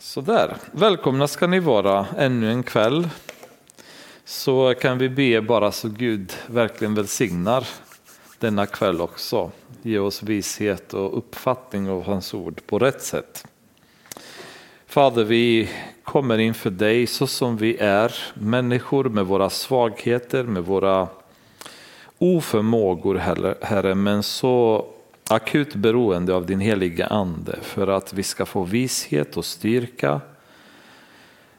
Sådär, välkomna ska ni vara ännu en kväll. Så kan vi be bara så Gud verkligen välsignar denna kväll också. Ge oss vishet och uppfattning av hans ord på rätt sätt. Fader, vi kommer inför dig så som vi är, människor med våra svagheter, med våra oförmågor, Herre, men så akut beroende av din heliga ande för att vi ska få vishet och styrka.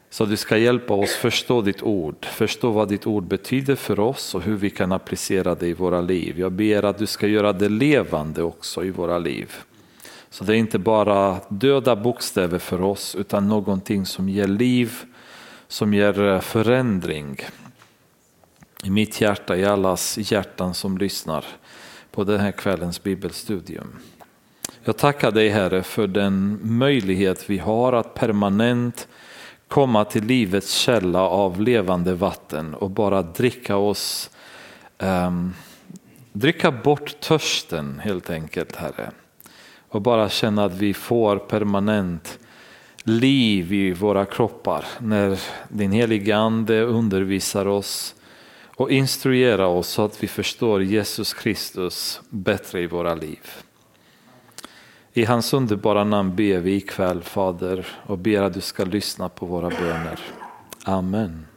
Så du ska hjälpa oss förstå ditt ord, förstå vad ditt ord betyder för oss och hur vi kan applicera det i våra liv. Jag ber att du ska göra det levande också i våra liv. Så det är inte bara döda bokstäver för oss utan någonting som ger liv, som ger eh, förändring. I mitt hjärta, i allas hjärtan som lyssnar på den här kvällens bibelstudium. Jag tackar dig Herre för den möjlighet vi har att permanent komma till livets källa av levande vatten och bara dricka oss, um, dricka bort törsten helt enkelt Herre. Och bara känna att vi får permanent liv i våra kroppar när din heliga ande undervisar oss och instruera oss så att vi förstår Jesus Kristus bättre i våra liv. I hans underbara namn ber vi ikväll Fader och ber att du ska lyssna på våra böner. Amen.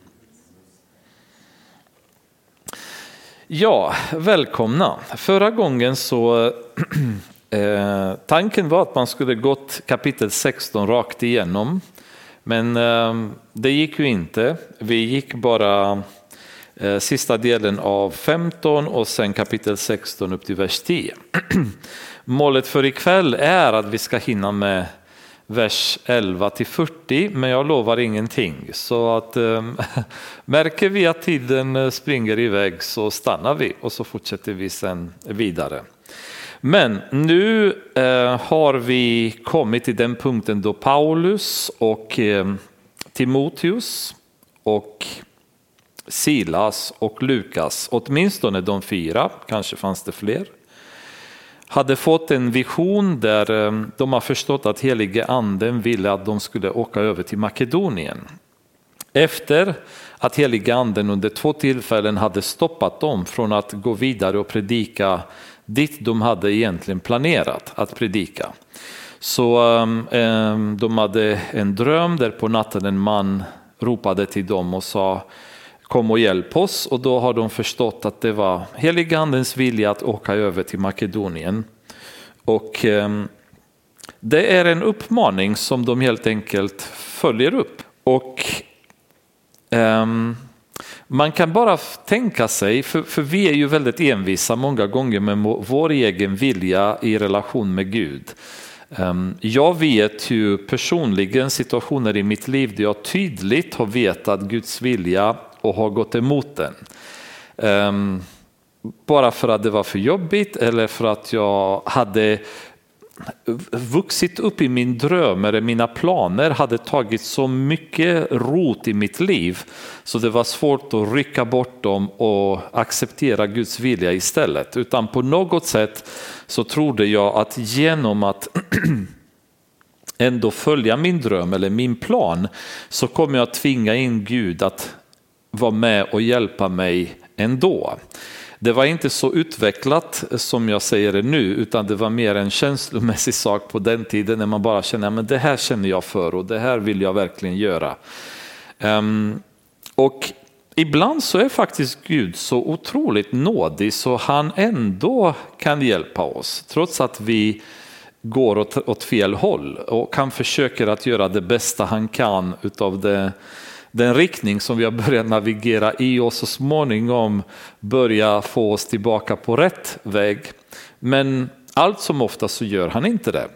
Ja, välkomna. Förra gången så eh, tanken var att man skulle gått kapitel 16 rakt igenom. Men eh, det gick ju inte. Vi gick bara Eh, sista delen av 15 och sen kapitel 16 upp till vers 10. Målet för ikväll är att vi ska hinna med vers 11 till 40 men jag lovar ingenting. Så att ehm, märker vi att tiden eh, springer iväg så stannar vi och så fortsätter vi sen vidare. Men nu eh, har vi kommit till den punkten då Paulus och ehm, Timoteus och Silas och Lukas, åtminstone de fyra, kanske fanns det fler, hade fått en vision där eh, de har förstått att helige anden ville att de skulle åka över till Makedonien. Efter att helige anden under två tillfällen hade stoppat dem från att gå vidare och predika dit de hade egentligen planerat att predika. Så eh, eh, de hade en dröm där på natten en man ropade till dem och sa kom och hjälp oss och då har de förstått att det var heligandens vilja att åka över till Makedonien. Och ehm, det är en uppmaning som de helt enkelt följer upp. Och ehm, man kan bara tänka sig, för, för, vi är ju väldigt envisa många gånger med vår egen vilja i relation med Gud. Ehm, jag vet ju personligen situationer i mitt liv där jag tydligt har vetat Guds vilja och har gått emot den. Um, bara för att det var för jobbigt eller för att jag hade vuxit upp i min dröm eller mina planer hade tagit så mycket rot i mitt liv så det var svårt att rycka bort dem och acceptera Guds vilja istället. Utan på något sätt så trodde jag att genom att ändå följa min dröm eller min plan så kommer jag tvinga in Gud att vara med och hjälpa mig ändå. Det var inte så utvecklat som jag säger det nu, utan det var mer en känslomässig sak på den tiden när man bara känner att det här känner jag för och det här vill jag verkligen göra. Um, och ibland så är faktiskt Gud så otroligt nådig så han ändå kan hjälpa oss, trots att vi går åt, åt fel håll och han försöker att göra det bästa han kan utav det den riktning som vi har börjat navigera i och så småningom börja få oss tillbaka på rätt väg. Men allt som ofta så gör han inte det.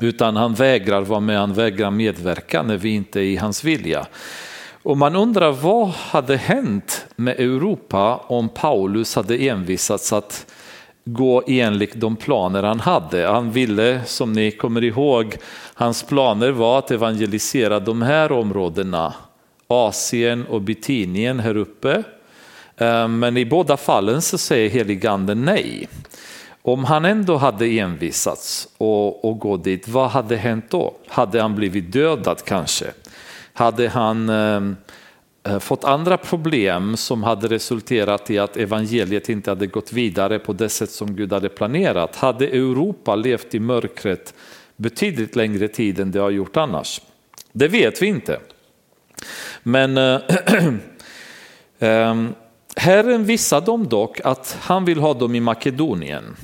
Utan han vägrar vara med, han vägrar medverka när vi inte är i hans vilja. Och man undrar vad hade hänt med Europa om Paulus hade envisats att gå enligt de planer han hade. Han ville, som ni kommer ihåg, hans planer var att evangelisera de här områdena Asien och Bitinien här uppe. Eh, men i båda fallen så säger heliganden nej. Om han ändå hade envisats och, och gå dit, vad hade hänt då? Hade han blivit dödad kanske? Hade han eh, eh, fått andra problem som hade resulterat i att evangeliet inte hade gått vidare på det sätt som Gud hade planerat? Hade Europa levt i mörkret betydligt längre tid än det har gjort annars? Det vet vi inte. Men äh, äh, Herren visade dem dock att han vill ha dem i Makedonien.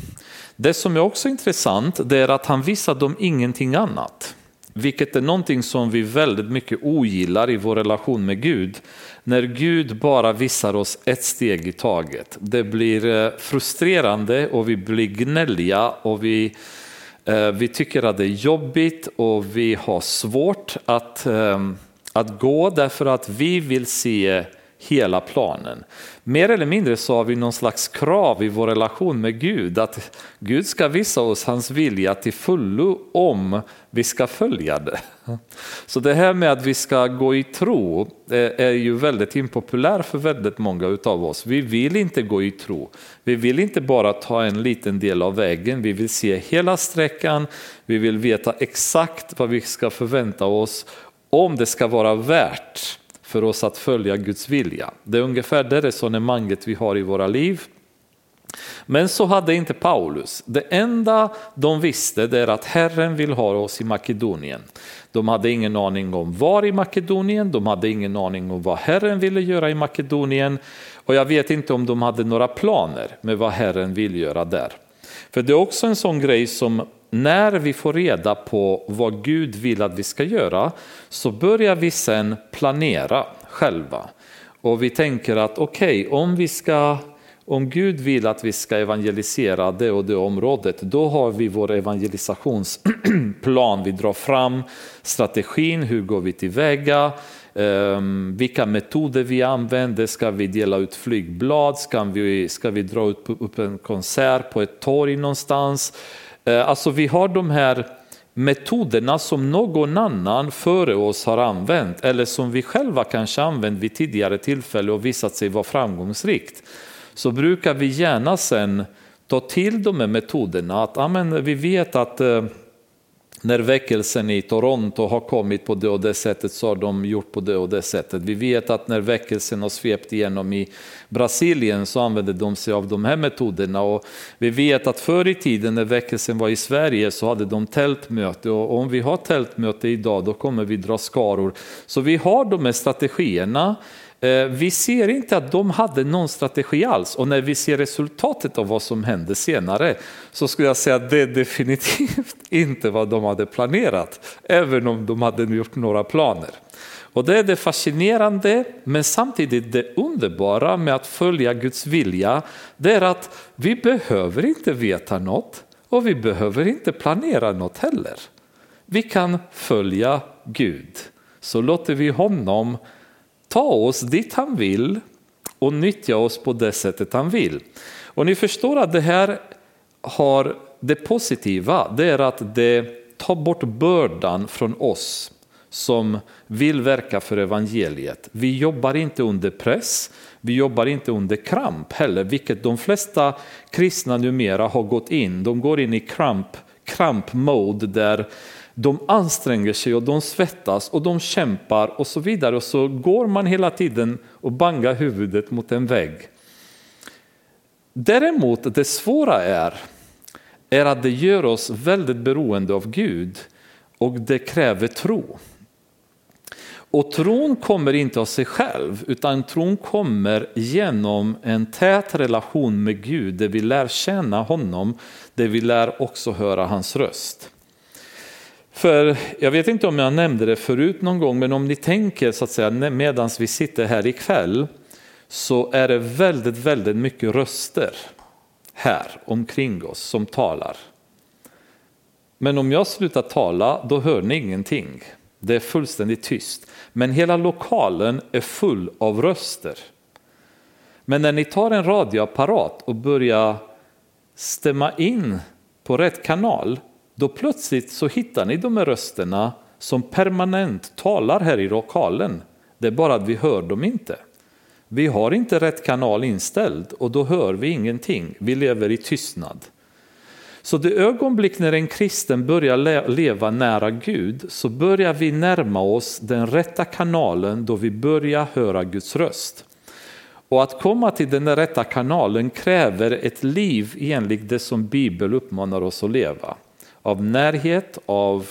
Det som är också intressant det är att han visade dem ingenting annat. Vilket är någonting som vi väldigt mycket ogillar i vår relation med Gud. När Gud bara visar oss ett steg i taget. Det blir eh, frustrerande och vi blir gnälliga och vi, eh, vi tycker att det är jobbigt och vi har svårt att, eh, att gå därför att vi vill se hela planen. Mer eller mindre så har vi någon slags krav i vår relation med Gud att Gud ska visa oss hans vilja till fullo om vi ska följa det. Så det här med att vi ska gå i tro eh, är ju väldigt impopulär för väldigt många av oss. Vi vill inte gå i tro. Vi vill inte bara ta en liten del av vägen, vi vill se hela sträckan, vi vill veta exakt vad vi ska förvänta oss om det ska vara värt för oss att följa Guds vilja. Det är ungefär det resonemanget vi har i våra liv. Men så hade inte Paulus. Det enda de visste det är att Herren vill ha oss i Makedonien. De hade ingen aning om var i Makedonien, de hade ingen aning om vad Herren ville göra i Makedonien och jag vet inte om de hade några planer med vad Herren vill göra där. För det är också en sån grej som när vi får reda på vad Gud vill att vi ska göra så börjar vi sen planera själva. Och vi tänker att okej, okay, om om Gud vill att vi ska evangelisera det och det området, då har vi vår evangelisationsplan. Vi drar fram strategin, hur går vi tillväga, ehm, vilka metoder vi använder, ska vi dela ut flygblad, ska vi, ska vi dra upp, en konsert på ett torg någonstans, Eh, alltså vi har de här metoderna som någon annan före oss har använt eller som vi själva kanske använt vid tidigare tillfälle och visat sig vara framgångsrikt. Så brukar vi gärna sen ta till de här metoderna. Att, amen, vi vet att eh, när väckelsen i Toronto har kommit på det och det sättet så har de gjort på det och det sättet. Vi vet att när väckelsen har svept igenom i Brasilien så använde de sig av de här metoderna och vi vet att förr i tiden när väckelsen var i Sverige så hade de tältmöte och om vi har tältmöte idag då kommer vi dra skaror. Så vi har de här strategierna Eh, vi ser inte att de hade någon strategi alls och när vi ser resultatet av vad som hände senare så skulle jag säga att det är definitivt inte vad de hade planerat, även om de hade gjort några planer. Och det är det fascinerande men samtidigt det underbara med att följa Guds vilja, det är att vi behöver inte veta något och vi behöver inte planera något heller. Vi kan följa Gud, så låter vi honom ta oss dit han vill och nyttja oss på det sättet han vill. Och ni förstår att det här har det positiva, det är att det tar bort bördan från oss som vill verka för evangeliet. Vi jobbar inte under press, vi jobbar inte under kramp heller, vilket de flesta kristna numera har gått in. De går in i kramp, kramp mode där de anstränger sig och de svettas och de kämpar och så vidare och så går man hela tiden och bangar huvudet mot en vägg. Däremot det svåra är, är att det gör oss väldigt beroende av Gud och det kräver tro. Och tron kommer inte av sig själv utan tron kommer genom en tät relation med Gud där vi lär känna honom, där vi lär också höra hans röst. För jag vet inte om jag nämnde det förut någon gång, men om ni tänker så att säga medan vi sitter här ikväll så är det väldigt, väldigt mycket röster här omkring oss som talar. Men om jag slutar tala, då hör ni ingenting. Det är fullständigt tyst. Men hela lokalen är full av röster. Men när ni tar en radioapparat och börjar stämma in på rätt kanal då plötsligt så hittar ni de här rösterna som permanent talar här i lokalen. Det är bara att vi hör dem inte. Vi har inte rätt kanal inställd och då hör vi ingenting. Vi lever i tystnad. Så det ögonblick när en kristen börjar leva nära Gud så börjar vi närma oss den rätta kanalen då vi börjar höra Guds röst. Och att komma till den rätta kanalen kräver ett liv enligt det som Bibeln uppmanar oss att leva. Av närhet, av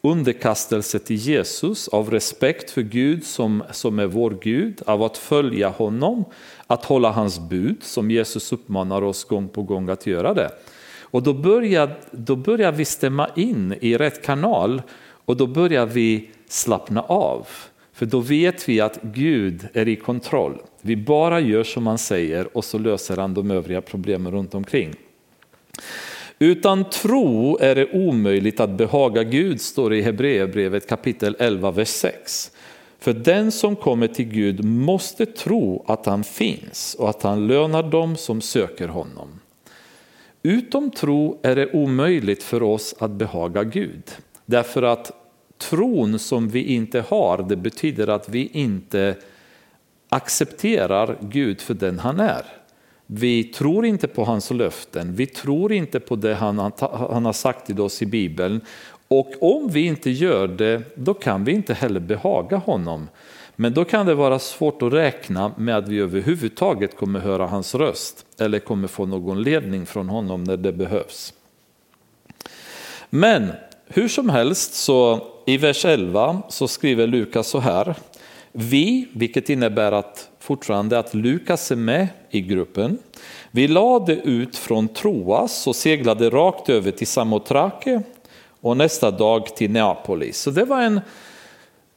underkastelse till Jesus, av respekt för Gud som, som är vår Gud, av att följa honom, att hålla hans bud som Jesus uppmanar oss gång på gång att göra det. Och då börjar, då börjar vi stämma in i rätt kanal och då börjar vi slappna av. För då vet vi att Gud är i kontroll. Vi bara gör som han säger och så löser han de övriga problemen runt omkring. Utan tro är det omöjligt att behaga Gud, står det i Hebreerbrevet kapitel 11, vers 6. För den som kommer till Gud måste tro att han finns och att han lönar dem som söker honom. Utom tro är det omöjligt för oss att behaga Gud. Därför att tron som vi inte har, det betyder att vi inte accepterar Gud för den han är. Vi tror inte på hans löften, vi tror inte på det han, han har sagt till oss i Bibeln. Och om vi inte gör det, då kan vi inte heller behaga honom. Men då kan det vara svårt att räkna med att vi överhuvudtaget kommer höra hans röst eller kommer få någon ledning från honom när det behövs. Men hur som helst så i vers 11 så skriver Lukas så här. Vi, vilket innebär att fortfarande att Lukas är med i gruppen. Vi lade ut från Troas och seglade rakt över till Samotrake och nästa dag till Neapolis. Så det var en,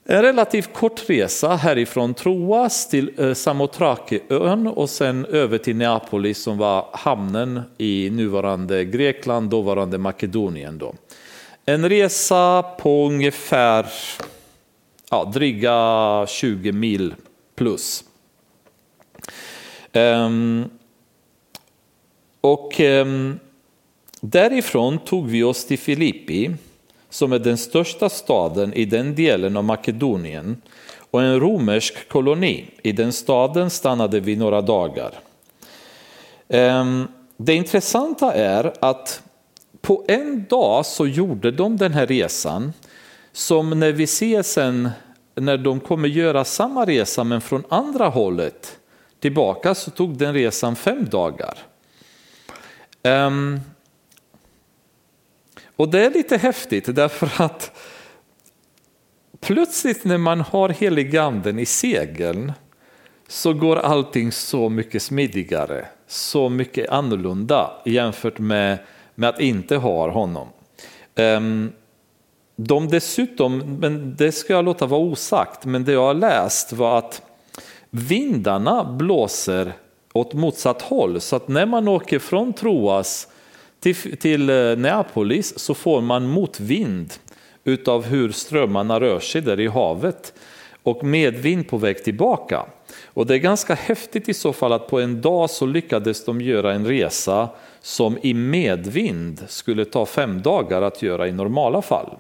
en relativt kort resa härifrån Troas till eh, Samothrakeön Samotrakeön och sen över till Neapolis som var hamnen i nuvarande Grekland, dåvarande Makedonien. Då. En resa på ungefär ja, dryga 20 mil plus. Um, och um, därifrån tog vi oss till Filippi som är den största staden i den delen av Makedonien och en romersk koloni. I den staden stannade vi några dagar. Um, det intressanta är att på en dag så gjorde de den här resan som när vi ser sen när de kommer göra samma resa men från andra hållet tillbaka så tog den resan fem dagar. Um, och det är lite häftigt därför att plötsligt när man har heliganden i segeln så går allting så mycket smidigare, så mycket annorlunda jämfört med, med att inte ha honom. Um, de dessutom, men det ska jag låta vara osagt, men det jag har läst var att vindarna blåser åt motsatt håll. Så att när man åker från Troas till, till eh, Neapolis så får man motvind utav hur strömmarna rör sig där i havet och medvind på väg tillbaka. Och det är ganska häftigt i så fall att på en dag så lyckades de göra en resa som i medvind skulle ta fem dagar att göra i normala fall.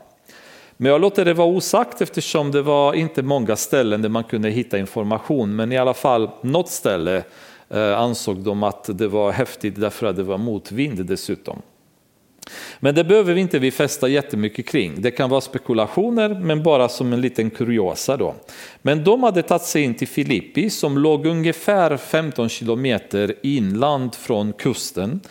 Men jag låter det vara osagt eftersom det var inte många ställen där man kunde hitta information. Men i alla fall något ställe eh, ansåg de att det var häftigt därför att det var motvind dessutom. Men det behöver vi inte vi fästa jättemycket kring. Det kan vara spekulationer men bara som en liten kuriosa då. Men de hade tagit sig in till Filippi som låg ungefär 15 kilometer inland från kusten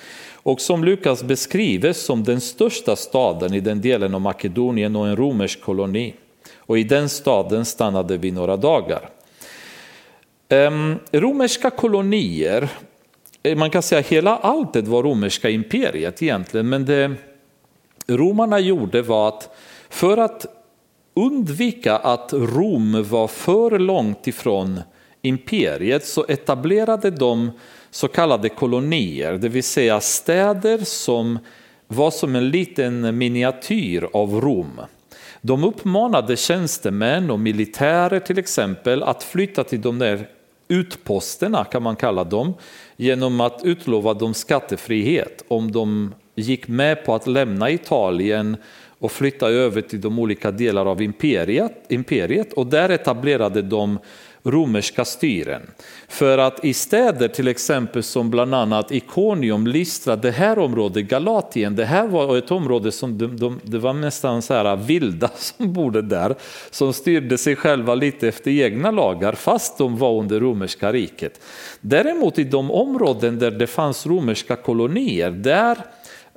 och som Lukas beskriver som den största staden i den delen av Makedonien och en romersk koloni. Och i den staden stannade vi några dagar. Ehm, romerska kolonier, eh, man kan säga hela alltet var romerska imperiet egentligen, men det romarna gjorde var att för att undvika att Rom var för långt ifrån imperiet så etablerade de så kallade kolonier, det vill säga städer som var som en liten miniatyr av Rom. De uppmanade tjänstemän och militärer till exempel att flytta till de där utposterna kan man kalla dem genom att utlova dem skattefrihet om de gick med på att lämna Italien och flytta över till de olika delar av imperiet, imperiet och där etablerade de romerska styren. För att i städer till exempel som bland annat Iconium, Lystra, det här området, Galatien, det här var ett område som de, de, det var nästan så här vilda som bodde där, som styrde sig själva lite efter egna lagar fast de var under romerska riket. Däremot i de områden där det fanns romerska kolonier, där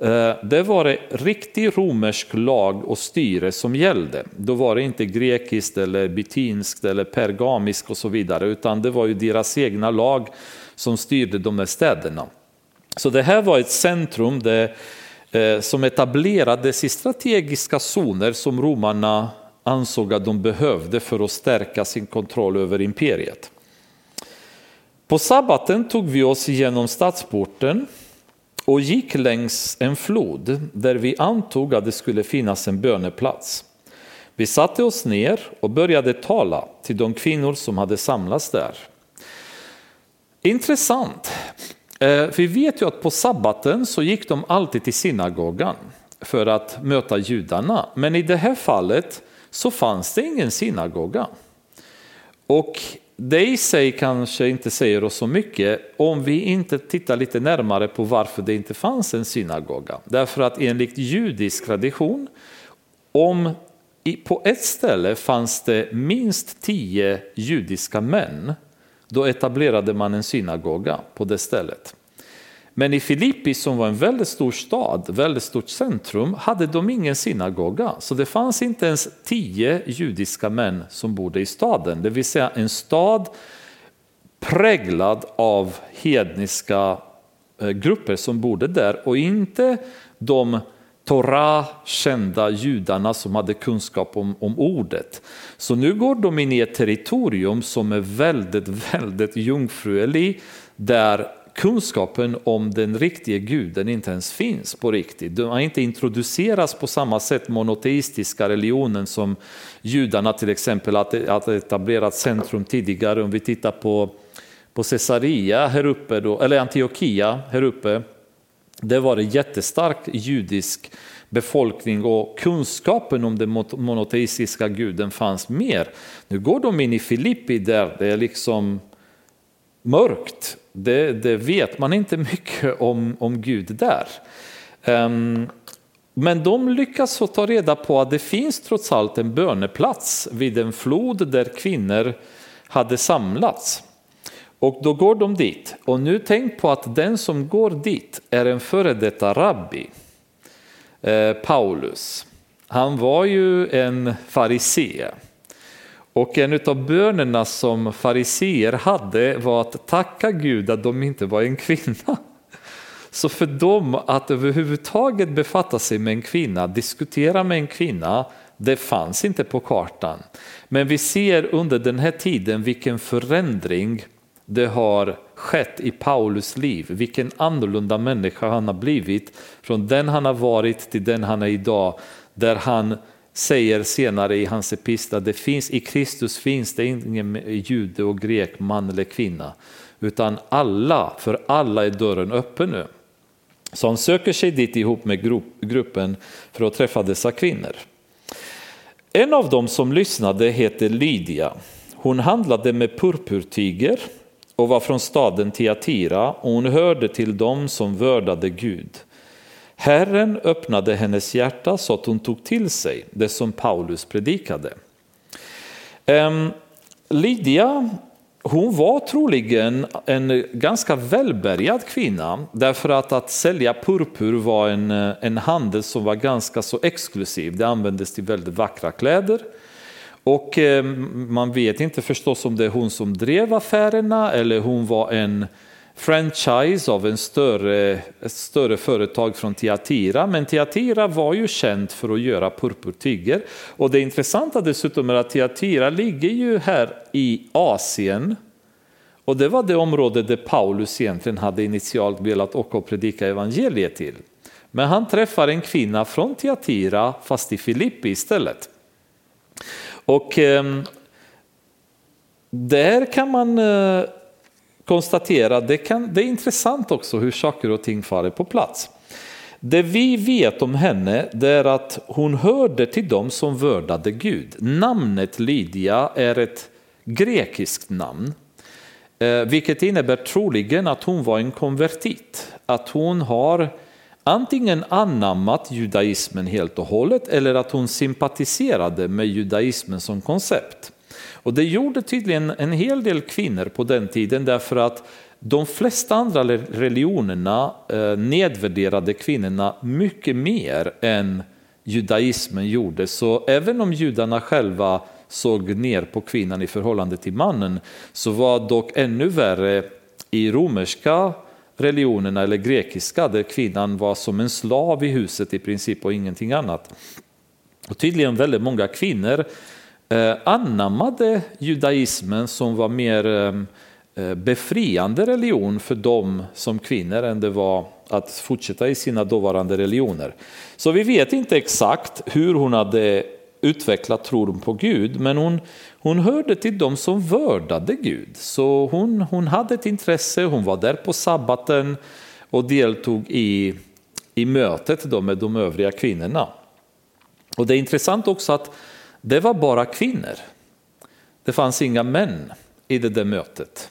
Eh, det var det riktig romersk lag och styre som gällde. Då var det inte grekiskt eller bytinskt eller pergamiskt och så vidare, utan det var ju deras egna lag som styrde de här städerna. Så det här var ett centrum där, eh, som etablerades i strategiska zoner som romarna ansåg att de behövde för att stärka sin kontroll över imperiet. På sabbaten tog vi oss igenom stadsporten och gick längs en flod där vi antog att det skulle finnas en böneplats. Vi satte oss ner och började tala till de kvinnor som hade samlats där. Intressant. Eh, vi vet ju att på sabbaten så gick de alltid till synagogan för att möta judarna. Men i det här fallet så fanns det ingen synagoga. Och det i sig kanske inte säger oss så mycket om vi inte tittar lite närmare på varför det inte fanns en synagoga. Därför att enligt judisk tradition, om på ett ställe fanns det minst tio judiska män, då etablerade man en synagoga på det stället. Men i Filippi som var en väldigt stor stad, väldigt stort centrum, hade de ingen synagoga. Så det fanns inte ens tio judiska män som bodde i staden. Det vill säga en stad präglad av hedniska eh, grupper som bodde där och inte de Torah kända judarna som hade kunskap om, om ordet. Så nu går de in i ett territorium som är väldigt, väldigt jungfruelig där kunskapen om den riktiga guden inte ens finns på riktigt. De har inte introducerats på samma sätt monoteistiska religionen som judarna till exempel har etablerat centrum tidigare. Om vi tittar på, på Caesarea här uppe, då, eller Antiochia här uppe, det var det jättestark judisk befolkning och kunskapen om den monoteistiska guden fanns mer. Nu går de in i Filippi där det är liksom mörkt det, det, vet man inte mycket om, om Gud där. Um, men de lyckas ta reda på att det finns trots allt en böneplats vid en flod där kvinnor hade samlats. Och då går de dit. Och nu tänk på att den som går dit är en före detta rabbi, eh, Paulus. Han var ju en farisee. Och en av bönerna som fariseer hade var att tacka Gud att de inte var en kvinna. Så för dem att överhuvudtaget befatta sig med en kvinna, diskutera med en kvinna, det fanns inte på kartan. Men vi ser under den här tiden vilken förändring det har skett i Paulus liv, vilken annorlunda människa han har blivit från den han har varit till den han är idag, där han säger senare i hans epistlar, det finns, i Kristus finns det ingen jude och grek, man eller kvinna, utan alla, för alla är dörren öppen nu. Så han söker sig dit ihop med gruppen för att träffa dessa kvinnor. En av dem som lyssnade heter Lydia. Hon handlade med purpurtyger och var från staden Tiatira och hon hörde till dem som vördade Gud. Herren öppnade hennes hjärta så att hon tog till sig det som Paulus predikade. Lydia hon var troligen en ganska välbärgad kvinna därför att att sälja purpur var en, en handel som var ganska så exklusiv. Det användes till väldigt vackra kläder. Och man vet inte förstås om det är hon som drev affärerna eller hon var en franchise av en större, ett större företag från Tiatira. Men Tiatira var ju känt för att göra purpurtyger. Och det intressanta dessutom är att Tiatira ligger ju här i Asien. Och det var det område där Paulus egentligen hade initialt velat åka och predika evangeliet till. Men han träffar en kvinna från Tiatira fast i Filippi istället. Och eh, där kan man eh, konstatera, det, kan, det är intressant också hur saker och ting faller på plats. Det vi vet om henne det är att hon hörde till dem som vördade Gud. Namnet Lydia är ett grekiskt namn, eh, vilket innebär troligen att hon var en konvertit. Att hon har antingen anammat judaismen helt och hållet eller att hon sympatiserade med judaismen som koncept. Och det gjorde tydligen en hel del kvinnor på den tiden därför att de flesta andra religionerna eh, nedvärderade kvinnorna mycket mer än judaismen gjorde. Så även om judarna själva såg ner på kvinnan i förhållande till mannen så var dock ännu värre i romerska religionerna eller grekiska där kvinnan var som en slav i huset i princip och ingenting annat. Och tydligen väldigt många kvinnor eh, Eh, anammade judaismen som var mer ehm, eh, befriande religion för dem som kvinnor än det var att fortsätta i sina dåvarande religioner. Så vi vet inte exakt hur hon hade utvecklat tron på Gud, men hon, hon hörde till dem som vördade Gud. Så hon, hon hade ett intresse, hon var där på sabbaten och deltog i, i mötet då med de övriga kvinnorna. Och det är intressant också att det var bara kvinnor. Det fanns inga män i det där mötet.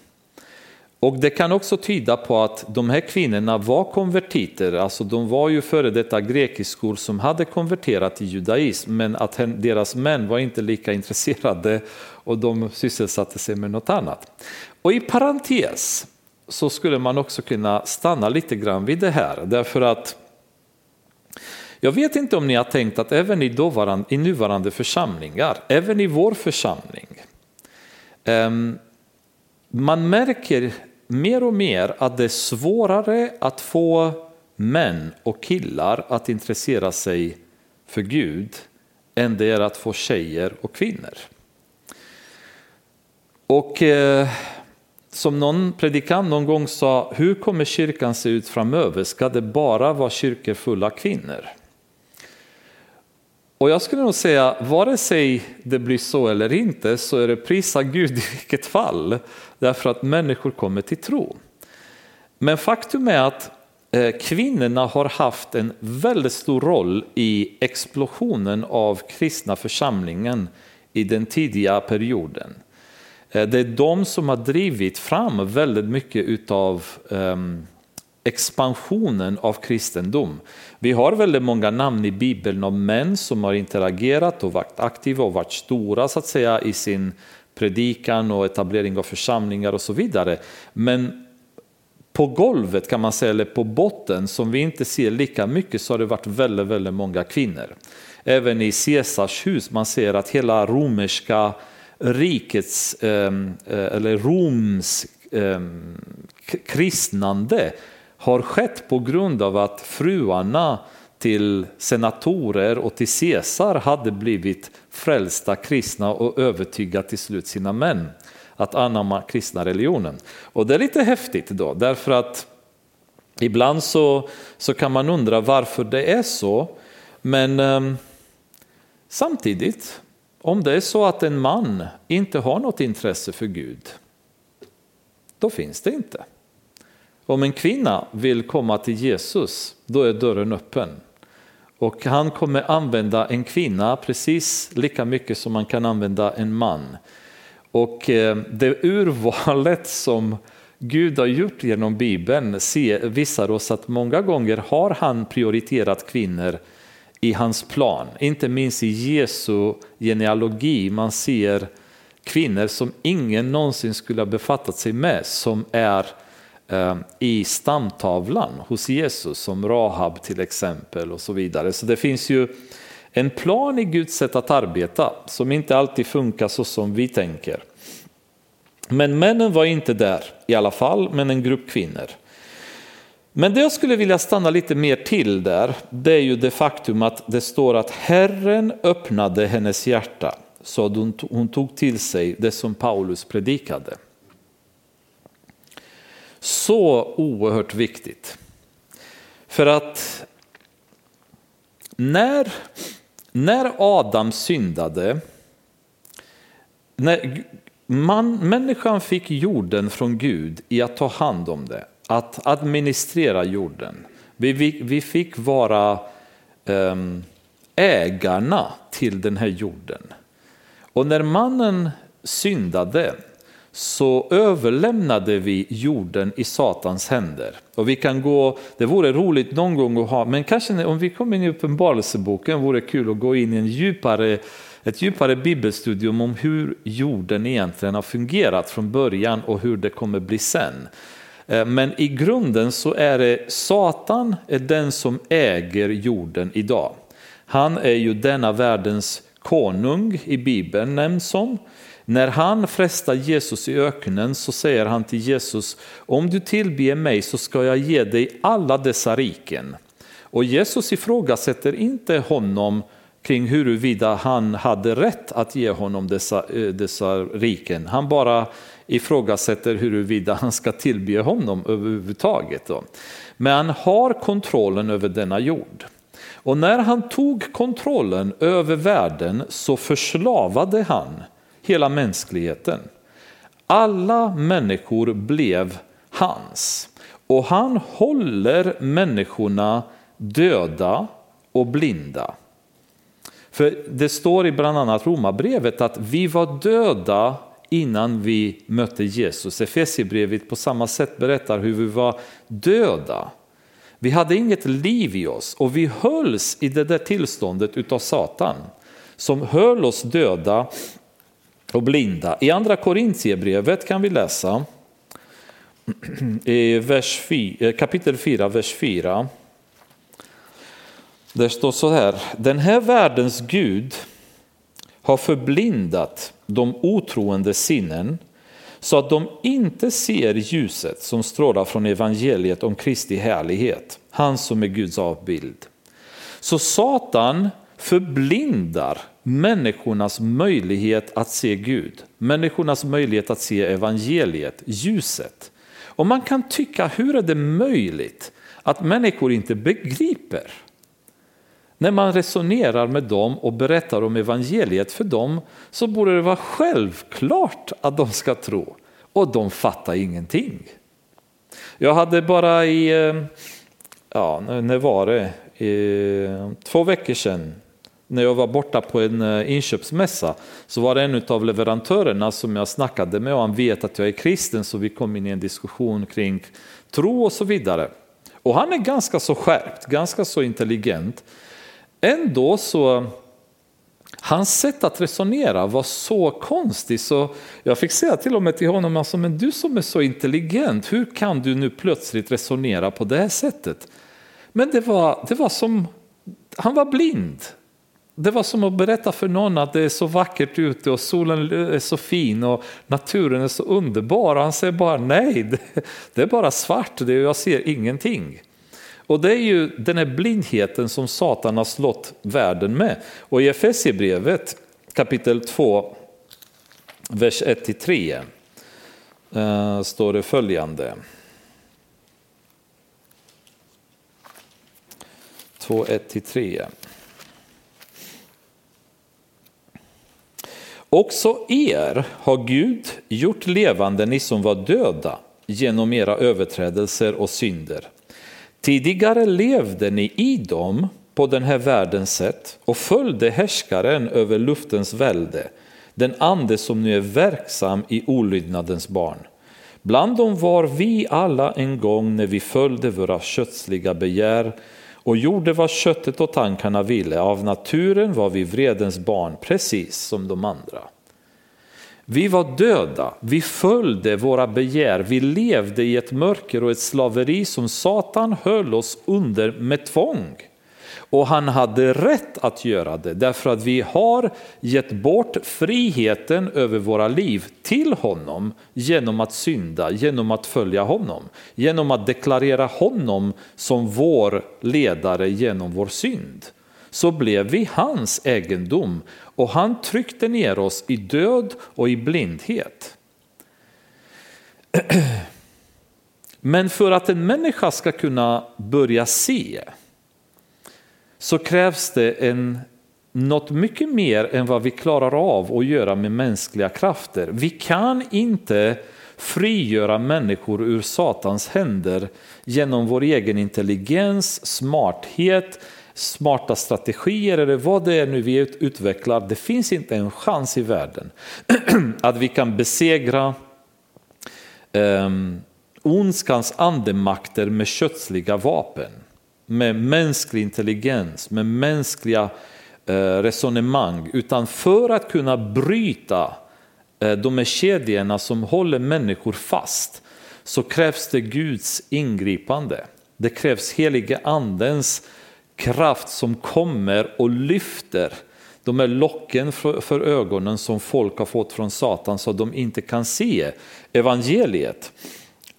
Och det kan också tyda på att de här kvinnorna var konvertiter, alltså de var ju före detta grekiskor som hade konverterat till judaism, men att deras män var inte lika intresserade och de sysselsatte sig med något annat. Och i parentes så skulle man också kunna stanna lite grann vid det här, därför att jag vet inte om ni har tänkt att även i, dåvarande, i nuvarande församlingar, även i vår församling, ehm, man märker mer och mer att det är svårare att få män och killar att intressera sig för Gud än det är att få tjejer och kvinnor. Och eh, som någon predikant någon gång sa, hur kommer kyrkan se ut framöver? Ska det bara vara kyrkor fulla kvinnor? Och jag skulle nog säga, vare sig det blir så eller inte, så är det prisa Gud i vilket fall, därför att människor kommer till tro. Men faktum är att eh, kvinnorna har haft en väldigt stor roll i explosionen av kristna församlingen i den tidiga perioden. Eh, det är de som har drivit fram väldigt mycket utav um, expansionen av kristendom. Vi har väldigt många namn i Bibeln om män som har interagerat och varit aktiva och varit stora så att säga i sin predikan och etablering av församlingar och så vidare. Men på golvet kan man säga, eller på botten som vi inte ser lika mycket så har det varit väldigt, väldigt många kvinnor. Även i Caesars hus, man ser att hela romerska rikets, eh, eh, eller Roms eh, kristnande har skett på grund av att fruarna till senatorer och till Caesar hade blivit frälsta kristna och övertygat till slut sina män att anamma kristna religionen. Och det är lite häftigt då, därför att ibland så, så kan man undra varför det är så, men eh, samtidigt, om det är så att en man inte har något intresse för Gud, då finns det inte. Om en kvinna vill komma till Jesus, då är dörren öppen. Och han kommer använda en kvinna precis lika mycket som man kan använda en man. Och eh, det urvalet som Gud har gjort genom Bibeln visar oss att många gånger har han prioriterat kvinnor i hans plan. Inte minst i Jesu genealogi. Man ser kvinnor som ingen någonsin skulle ha befattat sig med som är Eh, Eh, i stamtavlan hos Jesus som Rahab till exempel och så vidare. Så det finns ju en plan i Guds sätt att arbeta som inte alltid funkar så som vi tänker. Men männen var inte där i alla fall, men en grupp kvinnor. Men det jag skulle vilja stanna lite mer till där, det är ju det faktum att det står att Herren öppnade hennes hjärta så att hon tog till sig det som Paulus predikade. Så oerhört viktigt. För att när, när Adam syndade, när man, människan fick jorden från Gud i att ta hand om det, att administrera jorden, Vi, vi, vi fick vara um, ägarna till den här jorden. Och när mannen syndade så överlämnade vi jorden i Satans händer. Och vi kan gå, det vore roligt någon gång att ha, men kanske om vi kommer in i Uppenbarelseboken vore det kul att gå in i en djupare, ett djupare bibelstudium om hur jorden egentligen har fungerat från början och hur det kommer bli sen. Eh, men i grunden så är det Satan är den som äger jorden idag. Han är ju denna världens konung i Bibeln nämns som. När han frestar Jesus i öknen så säger han till Jesus, om du tillber mig så ska jag ge dig alla dessa riken. Och Jesus ifrågasätter inte honom kring huruvida han hade rätt att ge honom dessa, eh, dessa riken. Han bara ifrågasätter huruvida han ska tillbe honom överhuvudtaget. Då. Men han har kontrollen över denna jord. Och när han tog kontrollen över världen så förslavade han hela mänskligheten. Alla människor blev hans och han håller människorna döda och blinda. För det står i bland annat Romarbrevet att vi var döda innan vi mötte Jesus. Efesierbrevet på samma sätt berättar hur vi var döda. Vi hade inget liv i oss och vi hölls i det där tillståndet utav Satan som höll oss döda och blinda. I andra Korintierbrevet kan vi läsa i vers 4, eh, kapitel 4, vers 4. Där står så här, den här världens Gud har förblindat de otroende sinnen så att de inte ser ljuset som strålar från evangeliet om Kristi härlighet, han som är Guds avbild. Så Satan förblindar människornas möjlighet att se Gud, människornas möjlighet att se evangeliet, ljuset. Och man kan tycka, hur är det möjligt att människor inte begriper? När man resonerar med dem och berättar om evangeliet för dem så borde det vara självklart att de ska tro. Och de fattar ingenting. Jag hade bara i, eh, ja, när var det, i, två veckor sedan när jag var borta på en eh, inköpsmässa så var det en av leverantörerna som jag snackade med och han vet att jag är kristen så vi kom in i en diskussion kring tro och så vidare. Och han är ganska så skärpt, ganska så intelligent. Ändå så, hans sätt att resonera var så konstigt så jag fick säga till och med till honom, alltså, men du som är så intelligent, hur kan du nu plötsligt resonera på det här sättet? Men det var, det var som, han var blind. Det var som att berätta för någon att det är så vackert ute och solen är så fin och naturen är så underbar. Han säger bara nej, det är bara svart, det jag ser ingenting. Och det är ju den här blindheten som Satan har slått världen med. Och i Efesierbrevet kapitel 2, vers 1-3 eh, står det följande. 2, 1-3. Också er har Gud gjort levande, ni som var döda, genom era överträdelser och synder. Tidigare levde ni i dem på den här världens sätt och följde härskaren över luftens välde, den ande som nu är verksam i olydnadens barn. Bland dem var vi alla en gång när vi följde våra kötsliga begär och gjorde vad köttet och tankarna ville. Av naturen var vi vredens barn, precis som de andra. Vi var döda, vi följde våra begär, vi levde i ett mörker och ett slaveri som Satan höll oss under med tvång. Och han hade rätt att göra det därför att vi har gett bort friheten över våra liv till honom genom att synda, genom att följa honom, genom att deklarera honom som vår ledare genom vår synd. Så blev vi hans egendom och han tryckte ner oss i död och i blindhet. Men för att en människa ska kunna börja se så krävs det en, något mycket mer än vad vi klarar av att göra med mänskliga krafter. Vi kan inte frigöra människor ur Satans händer genom vår egen intelligens, smarthet, smarta strategier eller vad det är nu vi utvecklar. Det finns inte en chans i världen att vi kan besegra um, ondskans andemakter med kötsliga vapen, med mänsklig intelligens, med mänskliga eh, resonemang, utan för att kunna bryta eh, de här kedjorna som håller människor fast så krävs det Guds ingripande. Det krävs helige andens kraft som kommer och lyfter de här locken för ögonen som folk har fått från Satan så att de inte kan se evangeliet.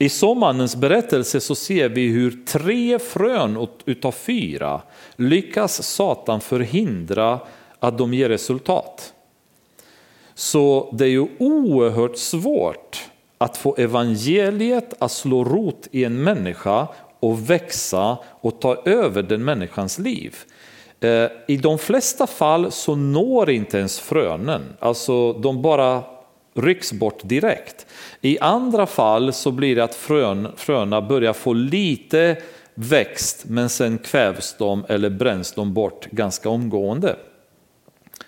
I sommarens berättelse så ser vi hur tre frön utav fyra lyckas Satan förhindra att de ger resultat. Så det är ju oerhört svårt att få evangeliet att slå rot i en människa och växa och ta över den människans liv. Eh, I de flesta fall så når inte ens frönen, alltså de bara rycks bort direkt. I andra fall så blir det att frön, fröna börjar få lite växt men sen kvävs de eller bränns de bort ganska omgående.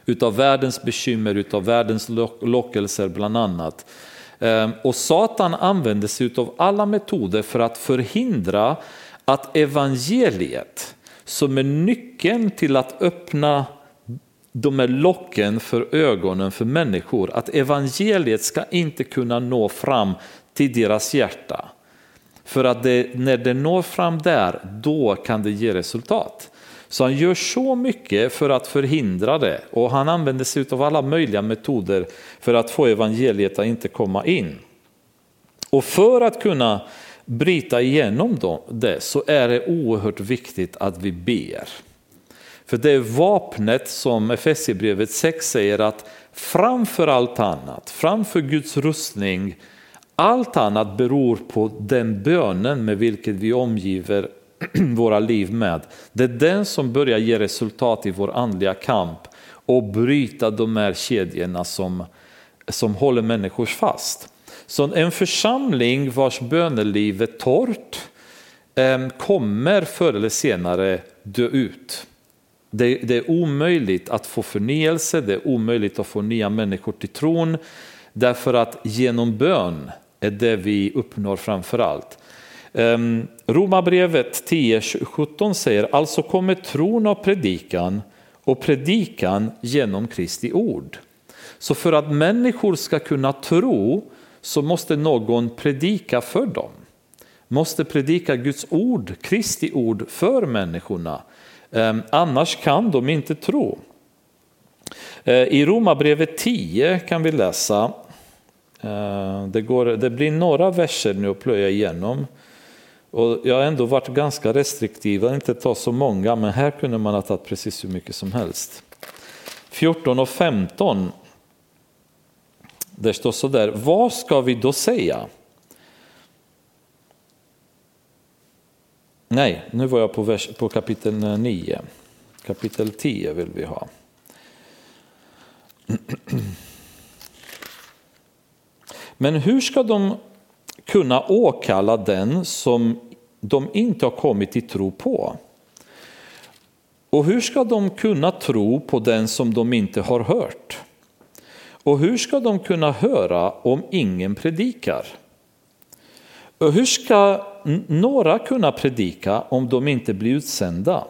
Utav världens bekymmer, utav världens lockelser bland annat. Ehm, och Satan använder sig av alla metoder för att förhindra att evangeliet, som är nyckeln till att öppna de är locken för ögonen för människor, att evangeliet ska inte kunna nå fram till deras hjärta. För att det, när det når fram där, då kan det ge resultat. Så han gör så mycket för att förhindra det och han använder sig av alla möjliga metoder för att få evangeliet att inte komma in. Och för att kunna bryta igenom det så är det oerhört viktigt att vi ber. För det är vapnet som Efesierbrevet 6 säger att framför allt annat, framför Guds rustning, allt annat beror på den bönen med vilket vi omgiver våra liv med. Det är den som börjar ge resultat i vår andliga kamp och bryta de här kedjorna som, som håller människor fast. Så en församling vars böneliv är torrt eh, kommer förr eller senare dö ut. Det, det, är omöjligt att få förnyelse, det är omöjligt att få nya människor till tron därför att genom bön är det vi uppnår framför allt. Um, Romarbrevet 10.17 säger alltså kommer tron av predikan och predikan genom Kristi ord. Så för att människor ska kunna tro så måste någon predika för dem. Måste predika Guds ord, Kristi ord för människorna. Ehm, annars kan de inte tro. Ehm, I Romarbrevet 10 kan vi läsa, ehm, det, går, det blir några verser nu att plöja igenom. Och jag har ändå varit ganska restriktiv, att inte ta så många, men här kunde man ha tagit precis hur mycket som helst. 14 och 15. det står så där, vad ska vi då säga? Nej, nu var jag på, vers, på kapitel eh, 9. Kapitel 10 vill vi ha. Men hur ska de kunna åkalla den som de inte har kommit till tro på? Och hur ska de kunna tro på den som de inte har hört? Och hur ska de kunna höra om ingen predikar? Och hur ska några kunna predika om de inte blir utsända?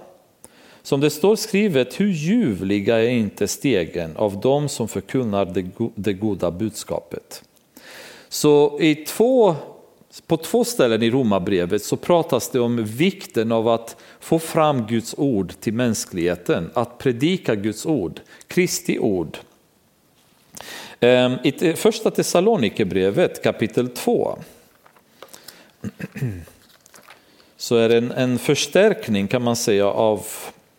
Som det står skrivet, hur ljuvliga är inte stegen av dem som förkunnar det goda budskapet. Så i två, på två ställen i Romarbrevet så pratas det om vikten av att få fram Guds ord till mänskligheten, att predika Guds ord, Kristi ord. Ehm, I första Thessalonikerbrevet kapitel 2 så är det en, en förstärkning kan man säga av,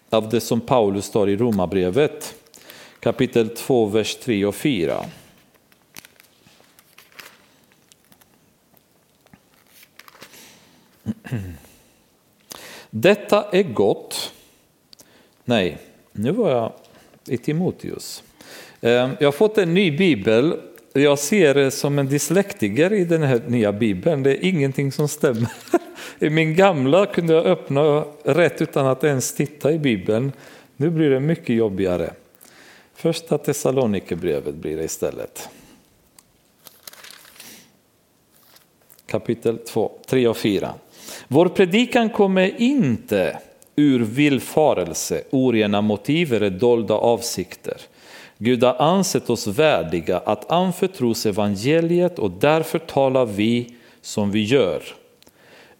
av det som Paulus tar i Romarbrevet kapitel 2, vers 3 och 4. Detta är gott. Nej, nu var jag i Timoteus. Eh, jag har fått en ny bibel jag ser det som en dyslektiker i den här nya bibeln. Det är ingenting som stämmer. I min gamla kunde jag öppna rätt utan att ens titta i bibeln. Nu blir det mycket jobbigare. Första Thessalonikerbrevet blir det istället. Kapitel 2, 3 och 4. Vår predikan kommer inte ur villfarelse, orena motiv eller dolda avsikter. Gud har ansett oss värdiga att anförtros evangeliet och därför talar vi som vi gör.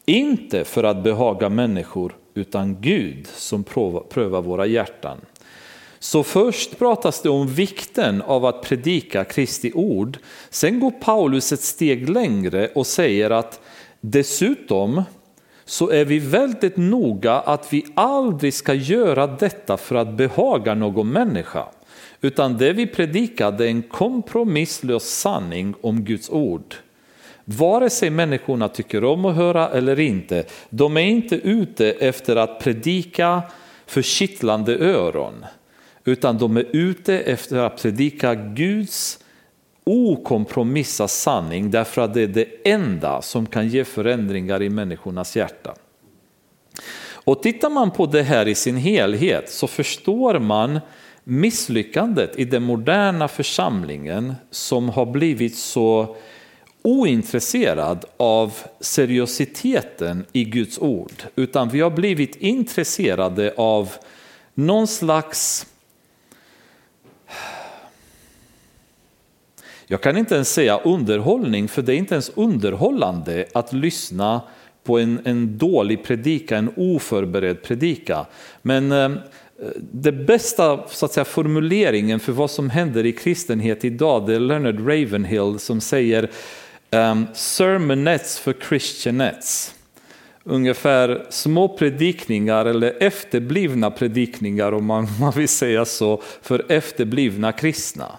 Inte för att behaga människor utan Gud som prövar våra hjärtan. Så först pratas det om vikten av att predika Kristi ord. Sen går Paulus ett steg längre och säger att dessutom så är vi väldigt noga att vi aldrig ska göra detta för att behaga någon människa. Utan det vi predikar är en kompromisslös sanning om Guds ord. Vare sig människorna tycker om att höra eller inte, de är inte ute efter att predika för kittlande öron, utan de är ute efter att predika Guds okompromissa sanning därför att det är det enda som kan ge förändringar i människornas hjärta. Och tittar man på det här i sin helhet så förstår man misslyckandet i den moderna församlingen som har blivit så ointresserad av seriositeten i Guds ord, utan vi har blivit intresserade av någon slags Jag kan inte ens säga underhållning, för det är inte ens underhållande att lyssna på en, en dålig predika, en oförberedd predika. Men eh, det bästa så att säga, formuleringen för vad som händer i kristenhet idag, det är Leonard Ravenhill som säger um, sermonettes för christianettes. Ungefär små predikningar eller efterblivna predikningar om man, man vill säga så, för efterblivna kristna.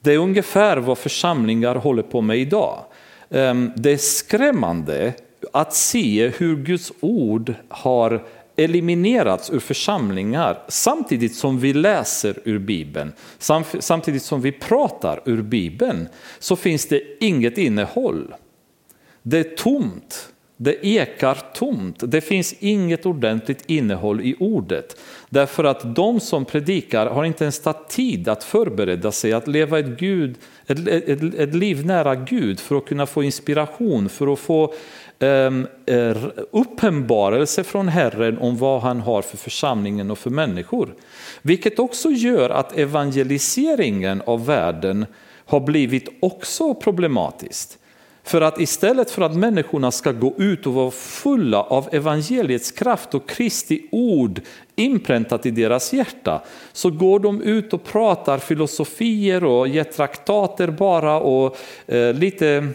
Det är ungefär vad församlingar håller på med idag. Um, det är skrämmande att se hur Guds ord har eliminerats ur församlingar samtidigt som vi läser ur Bibeln, samtidigt som vi pratar ur Bibeln, så finns det inget innehåll. Det är tomt, det ekar tomt, det finns inget ordentligt innehåll i ordet. Därför att de som predikar har inte ens tagit tid att förbereda sig att leva ett, Gud, ett, ett, ett liv nära Gud för att kunna få inspiration, för att få um, uppenbarelse från Herren om vad han har för församlingen och för människor. Vilket också gör att evangeliseringen av världen har blivit också problematiskt. För att istället för att människorna ska gå ut och vara fulla av evangeliets kraft och Kristi ord inpräntat i deras hjärta, så går de ut och pratar filosofier och ger traktater bara och eh, lite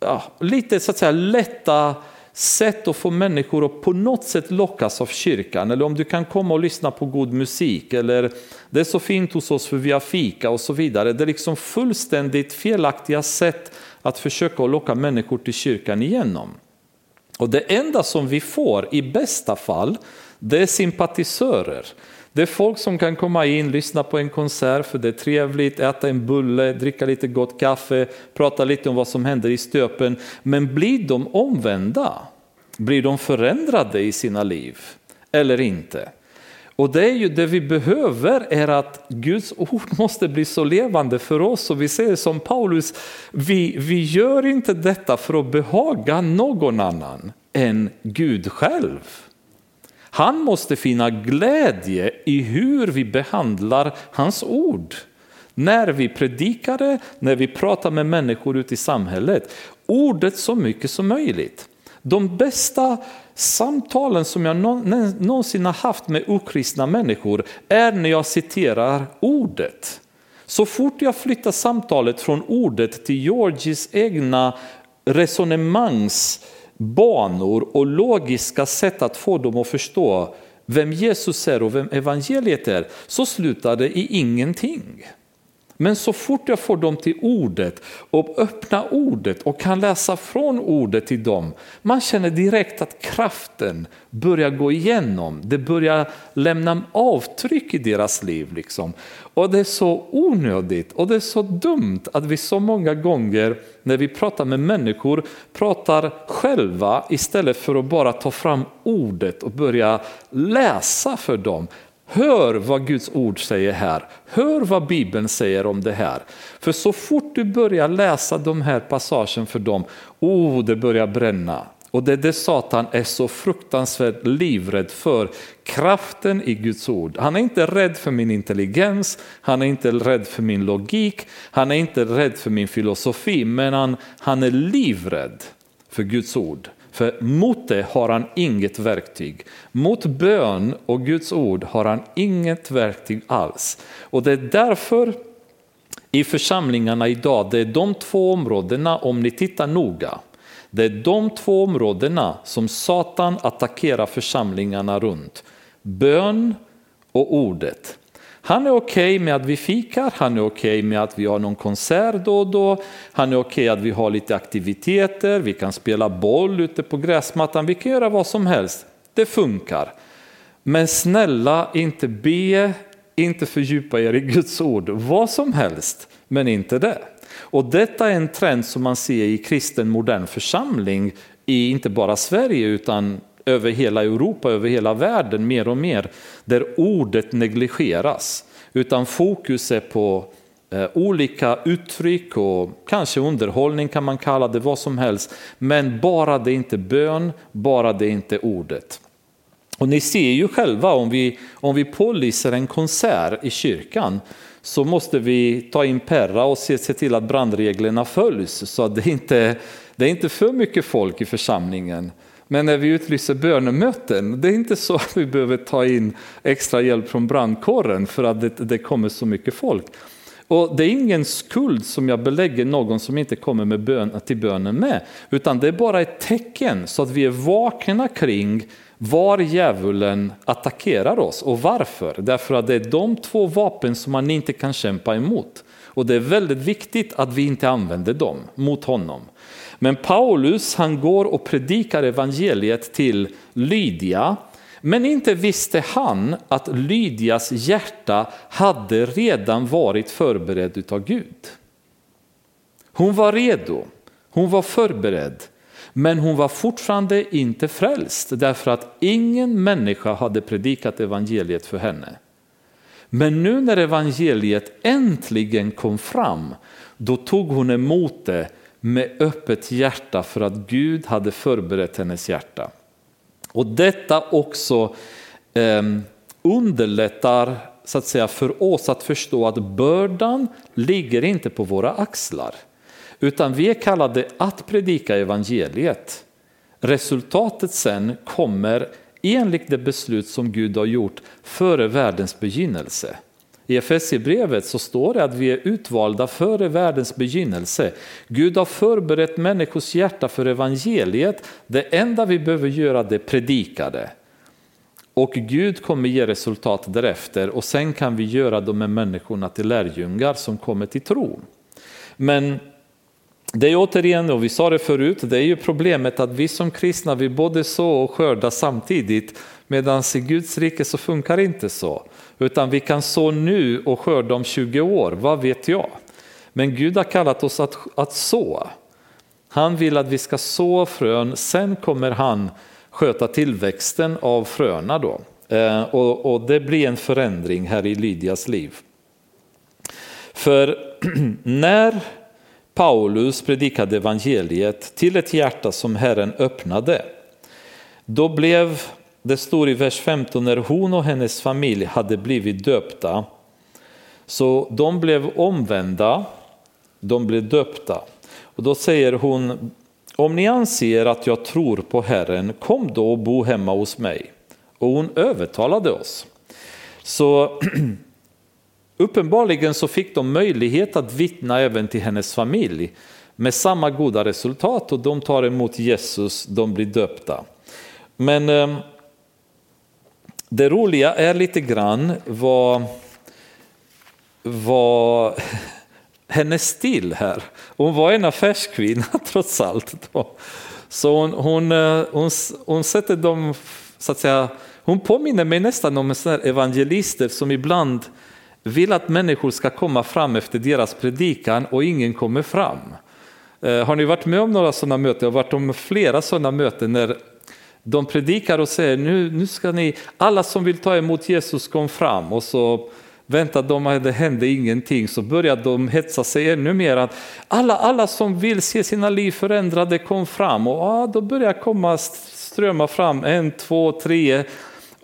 ja, lite så att säga lätta sätt att få människor att på något sätt lockas av kyrkan. Eller om du kan komma och lyssna på god musik. Eller det är så fint hos oss för vi har fika och så vidare. Det är liksom fullständigt felaktiga sätt att försöka locka människor till kyrkan igenom. Och det enda som vi får i bästa fall, det är sympatisörer. Det är folk som kan komma in, lyssna på en konsert för det är trevligt, äta en bulle, dricka lite gott kaffe, prata lite om vad som händer i stöpen. Men blir de omvända? Blir de förändrade i sina liv? Eller inte? Och det är ju det vi behöver är att Guds ord måste bli så levande för oss. Och vi säger som Paulus, vi, vi gör inte detta för att behaga någon annan än Gud själv. Han måste finna glädje i hur vi behandlar hans ord. När vi predikar det, när vi pratar med människor ute i samhället. Ordet så mycket som möjligt. De bästa samtalen som jag någonsin har haft med okristna människor är när jag citerar ordet. Så fort jag flyttar samtalet från ordet till Georgis egna resonemangsbanor och logiska sätt att få dem att förstå vem Jesus är och vem evangeliet är, så slutar det i ingenting. Men så fort jag får dem till ordet och öppnar ordet och kan läsa från ordet till dem, man känner direkt att kraften börjar gå igenom. Det börjar lämna avtryck i deras liv. Liksom. Och det är så onödigt och det är så dumt att vi så många gånger när vi pratar med människor pratar själva istället för att bara ta fram ordet och börja läsa för dem. Hör vad Guds ord säger här. Hör vad Bibeln säger om det här. För så fort du börjar läsa de här passagen för dem, oh, det börjar bränna. Och det är det Satan är så fruktansvärt livrädd för, kraften i Guds ord. Han är inte rädd för min intelligens, han är inte rädd för min logik, han är inte rädd för min filosofi, men han, han är livrädd för Guds ord. För mot det har han inget verktyg. Mot bön och Guds ord har han inget verktyg alls. Och det är därför i församlingarna idag, det är de två områdena, om ni tittar noga, det är de två områdena som Satan attackerar församlingarna runt. Bön och ordet. Han är okej okay med att vi fikar, han är okej okay med att vi har någon konsert då och då, han är okej okay att vi har lite aktiviteter, vi kan spela boll ute på gräsmattan, vi kan göra vad som helst. Det funkar. Men snälla, inte be, inte fördjupa er i Guds ord, vad som helst, men inte det. Och detta är en trend som man ser i kristen modern församling i inte bara Sverige utan över hela Europa, över hela världen mer och mer, där ordet negligeras. Utan fokus är på eh, olika uttryck och kanske underhållning kan man kalla det, vad som helst. Men bara det är inte bön, bara det är inte ordet. Och ni ser ju själva om vi, om vi pålyser en konsert i kyrkan så måste vi ta in perra och se, se till att brandreglerna följs så att det inte det är inte för mycket folk i församlingen. Men när vi utlyser bönemöten, det är inte så att vi behöver ta in extra hjälp från brandkåren för att det, det kommer så mycket folk. Och det är ingen skuld som jag belägger någon som inte kommer med bön, till bönen med, utan det är bara ett tecken så att vi är vakna kring var djävulen attackerar oss och varför. Därför att det är de två vapen som man inte kan kämpa emot. Och det är väldigt viktigt att vi inte använder dem mot honom. Men Paulus han går och predikar evangeliet till Lydia. Men inte visste han att Lydias hjärta hade redan varit förberedd av Gud. Hon var redo, hon var förberedd. Men hon var fortfarande inte frälst därför att ingen människa hade predikat evangeliet för henne. Men nu när evangeliet äntligen kom fram, då tog hon emot det med öppet hjärta för att Gud hade förberett hennes hjärta. Och detta också eh, underlättar så att säga, för oss att förstå att bördan ligger inte på våra axlar. Utan vi är kallade att predika evangeliet. Resultatet sen kommer enligt det beslut som Gud har gjort före världens begynnelse. I Efesierbrevet så står det att vi är utvalda före världens begynnelse. Gud har förberett människors hjärta för evangeliet. Det enda vi behöver göra det är predika det. Och Gud kommer ge resultat därefter och sen kan vi göra de här människorna till lärjungar som kommer till tro. Men det är återigen, och vi sa det förut, det är ju problemet att vi som kristna vi både så och skörda samtidigt medan i Guds rike så funkar det inte så. Utan vi kan så nu och skörda om 20 år, vad vet jag? Men Gud har kallat oss att, att så. Han vill att vi ska så frön, sen kommer han sköta tillväxten av fröna då. Eh, och, och det blir en förändring här i Lydias liv. För när Paulus predikade evangeliet till ett hjärta som Herren öppnade, då blev det står i vers 15 när hon och hennes familj hade blivit döpta. Så de blev omvända, de blev döpta. Och då säger hon, om ni anser att jag tror på Herren, kom då och bo hemma hos mig. Och hon övertalade oss. Så uppenbarligen så fick de möjlighet att vittna även till hennes familj med samma goda resultat och de tar emot Jesus, de blir döpta. Men ehm, det roliga är lite grann vad vad hennes stil här. Hon var en affärskvinna trots allt. Då. Så hon, hon, eh, hon, hon sätter dem, så att säga, hon påminner mig nästan om en evangelister som ibland vill att människor ska komma fram efter deras predikan och ingen kommer fram. Eh, har ni varit med om några sådana möten? Jag har varit om flera sådana möten när de predikar och säger nu, nu ska ni, alla som vill ta emot Jesus kom fram och så väntar de att det hände ingenting så börjar de hetsa sig ännu mer. Att alla, alla som vill se sina liv förändrade kom fram och ja, då börjar komma strömma fram en, två, tre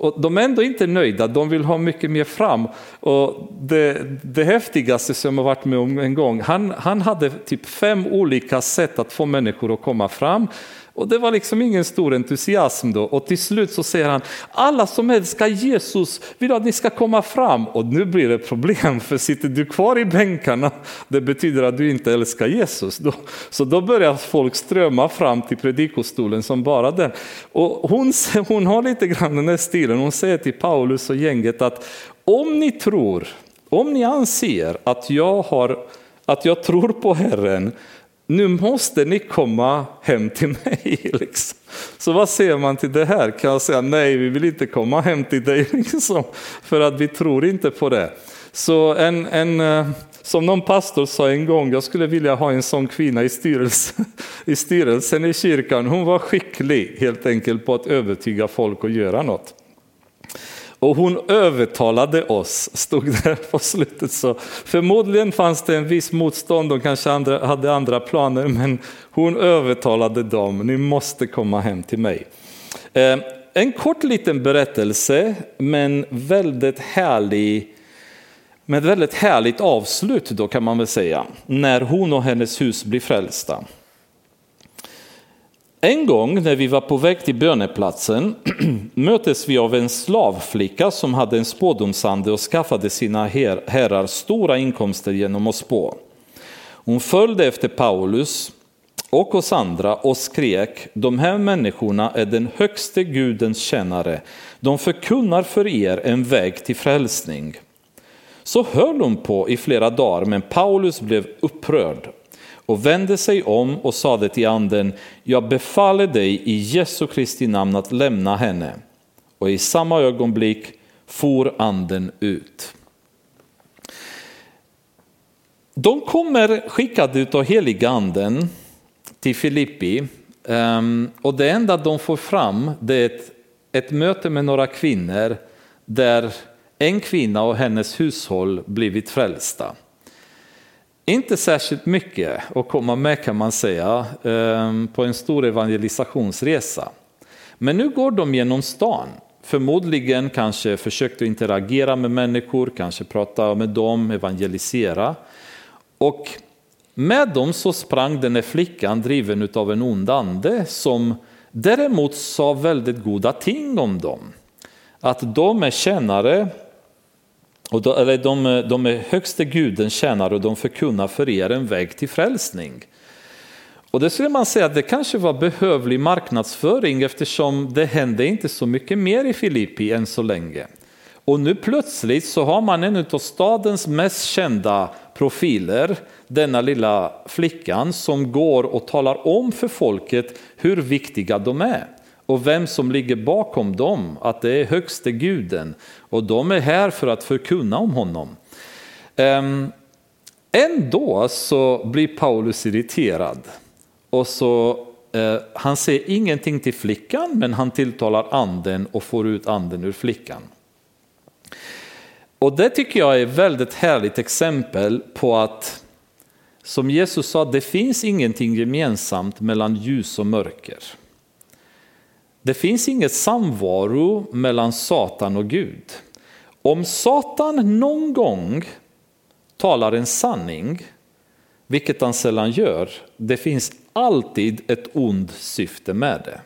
och de är ändå inte nöjda, de vill ha mycket mer fram. Och det, det häftigaste som jag varit med om en gång, han, han hade typ fem olika sätt att få människor att komma fram. Och det var liksom ingen stor entusiasm då. Och till slut så säger han, alla som älskar Jesus vill att ni ska komma fram. Och nu blir det problem, för sitter du kvar i bänkarna, det betyder att du inte älskar Jesus. Då, så då börjar folk strömma fram till predikostolen som bara den. Och hon, hon har lite grann den här stilen, hon säger till Paulus och gänget att om ni tror, om ni anser att jag, har, att jag tror på Herren, nu måste ni komma hem till mig. Liksom. Så vad säger man till det här? Kan jag säga nej, vi vill inte komma hem till dig, liksom, för att vi tror inte på det. Så en, en, eh, som någon pastor sa en gång, jag skulle vilja ha en sån kvinna i styrelsen, i styrelsen i kyrkan. Hon var skicklig helt enkelt på att övertyga folk att göra något. Och hon övertalade oss, stod det på slutet. Så förmodligen fanns det en viss motstånd, de kanske andra, hade andra planer, men hon övertalade dem, ni måste komma hem till mig. Eh, en kort liten berättelse, men väldigt härlig, med väldigt härligt avslut då kan man väl säga, när hon och hennes hus blir frälsta. En gång när vi var på väg till böneplatsen möttes vi av en slavflicka som hade en spådomsande och skaffade sina her herrar stora inkomster genom att spå. Hon följde efter Paulus och oss andra och skrek, de här människorna är den högste Gudens tjänare, de förkunnar för er en väg till frälsning. Så höll hon på i flera dagar, men Paulus blev upprörd och vände sig om och sade till anden, jag befaller dig i Jesu Kristi namn att lämna henne. Och i samma ögonblick for anden ut. De kommer skickade ut av heliga anden till Filippi ehm, och det enda de får fram det är ett, ett möte med några kvinnor där en kvinna och hennes hushåll blivit frälsta. Inte särskilt mycket att komma med kan man säga ehm, på en stor evangelisationsresa. Men nu går de genom stan. Förmodligen kanske försökte interagera med människor, kanske prata med dem, evangelisera. Och med dem så sprang den här flickan driven av en ond ande som däremot sa väldigt goda ting om dem. Att de är tjänare och då, eller de, de är högste guden tjänare och de förkunnar för er en väg till frälsning. Och det skulle man säga att det kanske var behövlig marknadsföring eftersom det hände inte så mycket mer i Filippi än så länge. Och nu plötsligt så har man en av stadens mest kända profiler, denna lilla flickan som går och talar om för folket hur viktiga de är och vem som ligger bakom dem, att det är högste guden och de är här för att förkunna om honom. Ehm, ändå så blir Paulus irriterad och så eh, han säger ingenting till flickan men han tilltalar anden och får ut anden ur flickan. Och det tycker jag är ett väldigt härligt exempel på att som Jesus sa, det finns ingenting gemensamt mellan ljus och mörker. Det finns inget samvaro mellan Satan och Gud. Om Satan någon gång talar en sanning, vilket han sällan gör, det finns alltid ett ond syfte med det.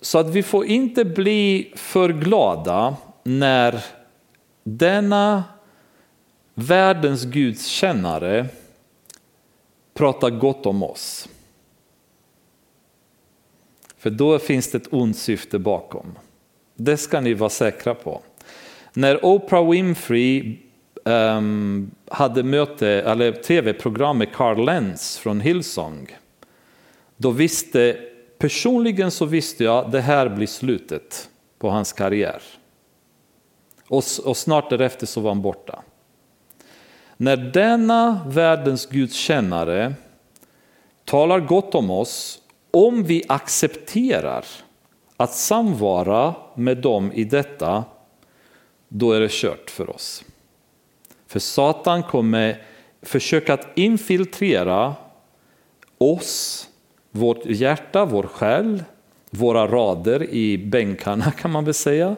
Så att vi får inte bli för glada när denna världens Guds kännare pratar gott om oss. För då finns det ett ont syfte bakom. Det ska ni vara säkra på. När Oprah Winfrey um, hade möte, eller tv-program med Carl Lenz från Hillsong, då visste, personligen så visste jag att det här blir slutet på hans karriär. Och, och snart därefter så var han borta. När denna världens gudstjänare talar gott om oss, om vi accepterar att samvara med dem i detta, då är det kört för oss. För Satan kommer försöka att infiltrera oss, vårt hjärta, vår själ, våra rader i bänkarna kan man väl säga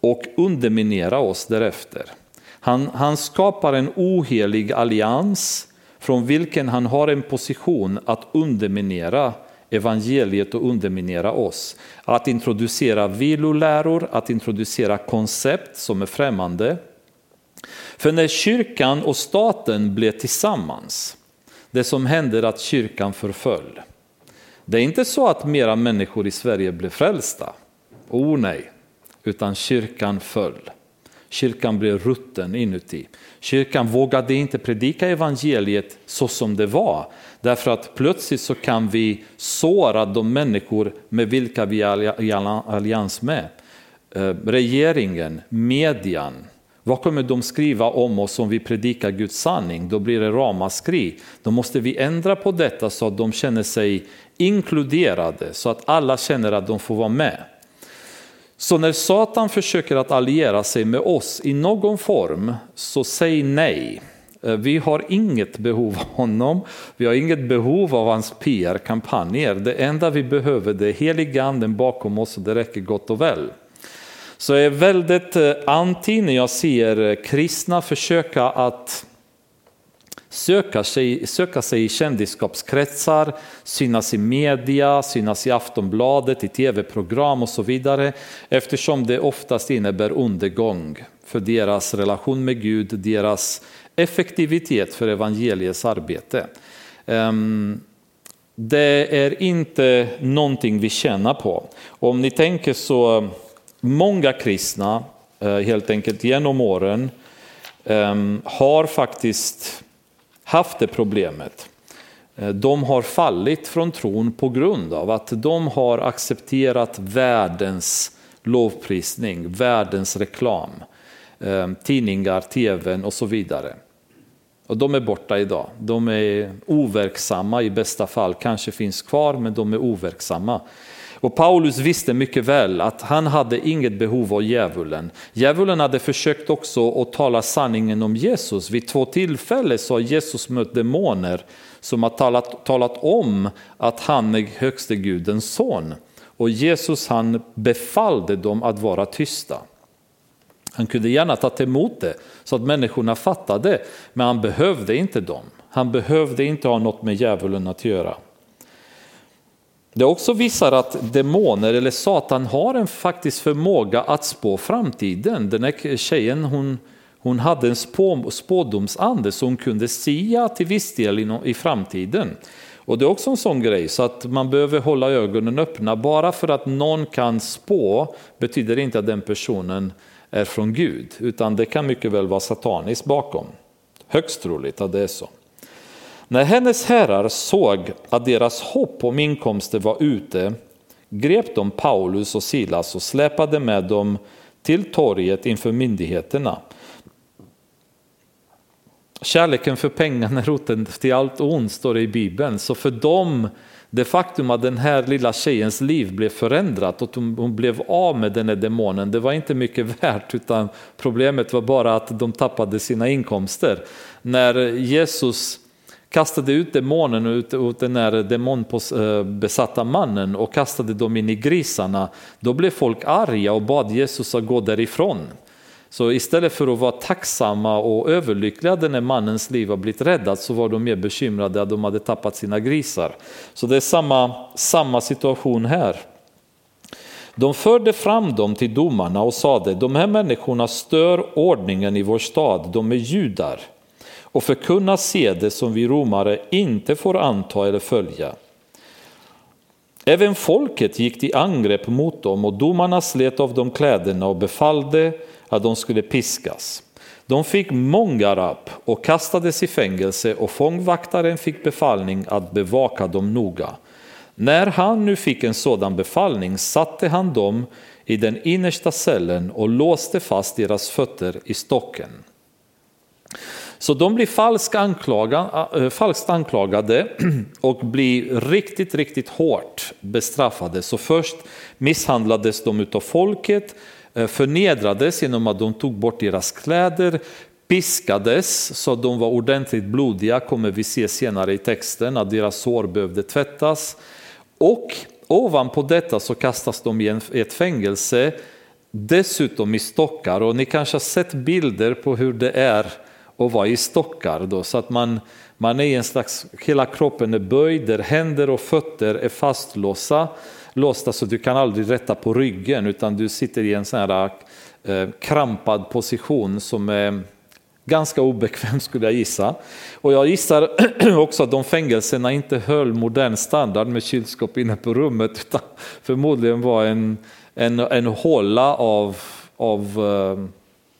och underminera oss därefter. Han, han skapar en ohelig allians från vilken han har en position att underminera evangeliet och underminera oss. Att introducera viloläror, att introducera koncept som är främmande. För när kyrkan och staten blev tillsammans, det som hände att kyrkan förföll. Det är inte så att mera människor i Sverige blev frälsta. Oh nej, utan kyrkan föll. Kyrkan blev rutten inuti. Kyrkan vågade inte predika evangeliet så som det var. Därför att plötsligt så kan vi såra de människor med vilka vi är i allians med. Eh, regeringen, median. Vad kommer de skriva om oss om vi predikar Guds sanning? Då blir det ramaskri. Då måste vi ändra på detta så att de känner sig inkluderade, så att alla känner att de får vara med. Så när Satan försöker att alliera sig med oss i någon form, så säg nej. Eh, vi har inget behov av honom, vi har inget behov av hans PR-kampanjer. Det enda vi behöver det är heliga anden bakom oss och det räcker gott och väl. Så jag är väldigt eh, anti när jag ser eh, kristna försöka att söka sig, söka sig i kändisskapskretsar, synas i media, synas i Aftonbladet, i tv-program och så vidare. Eftersom det oftast innebär undergång för deras relation med Gud, deras effektivitet för evangeliets arbete. Ehm, det är inte någonting vi tjänar på. Om ni tänker så, många kristna eh, helt enkelt genom åren ehm, har faktiskt haft det problemet. Eh, de har fallit från tron på grund av att de har accepterat världens lovprisning, världens reklam, ehm, tidningar, tvn och så vidare. Och de är borta idag. De är overksamma i bästa fall, kanske finns kvar men de är overksamma. Och Paulus visste mycket väl att han hade inget behov av djävulen. Djävulen hade försökt också att tala sanningen om Jesus. Vid två tillfällen så har Jesus mött demoner som har talat, talat om att han är högste Gudens son. Och Jesus han befallde dem att vara tysta. Han kunde gärna tagit emot det så att människorna fattade, men han behövde inte dem. Han behövde inte ha något med djävulen att göra. Det också visar att demoner eller Satan har en faktisk förmåga att spå framtiden. Den här tjejen hon, hon hade en spå, spådomsande så hon kunde sia till viss del i framtiden. Och det är också en sån grej så att man behöver hålla ögonen öppna. Bara för att någon kan spå betyder inte att den personen är från Gud, utan det kan mycket väl vara sataniskt bakom. Högst troligt att det är så. När hennes herrar såg att deras hopp om inkomster var ute grep de Paulus och Silas och släpade med dem till torget inför myndigheterna. Kärleken för pengarna är roten till allt ont står det i Bibeln. Så för dem, det faktum att den här lilla tjejens liv blev förändrat och hon blev av med den här demonen, det var inte mycket värt utan problemet var bara att de tappade sina inkomster. När Jesus kastade ut demonen ut, ut den här demonbesatta mannen och kastade dem in i grisarna, då blev folk arga och bad Jesus att gå därifrån. Så istället för att vara tacksamma och överlyckliga när mannens liv har blivit räddat så var de mer bekymrade att de hade tappat sina grisar. Så det är samma, samma situation här. De förde fram dem till domarna och sade, de här människorna stör ordningen i vår stad, de är judar och förkunna seder som vi romare inte får anta eller följa. Även folket gick till angrepp mot dem och domarna slet av dem kläderna och befallde att de skulle piskas. De fick många rapp och kastades i fängelse och fångvaktaren fick befallning att bevaka dem noga. När han nu fick en sådan befallning satte han dem i den innersta cellen och låste fast deras fötter i stocken. Så de blir falskt, anklagade, äh, falskt anklagade och blir riktigt, riktigt hårt bestraffade. Så först misshandlades de av folket, Eh, förnedrades genom att de tog bort deras kläder, piskades så att de var ordentligt blodiga, kommer vi se senare i texten, att deras sår behövde tvättas. Och ovanpå detta så kastas de i ett fängelse, dessutom i stockar. Och ni kanske har sett bilder på hur det är att vara i stockar. Då, så att man, man är i en slags, hela kroppen är böjd, där händer och fötter är fastlåsta låsta så du kan aldrig rätta på ryggen utan du sitter i en sån här eh, krampad position som är ganska obekväm skulle jag gissa. Och jag gissar också att de fängelserna inte höll modern standard med kylskåp inne på rummet utan förmodligen var en, en, en hålla av, av eh,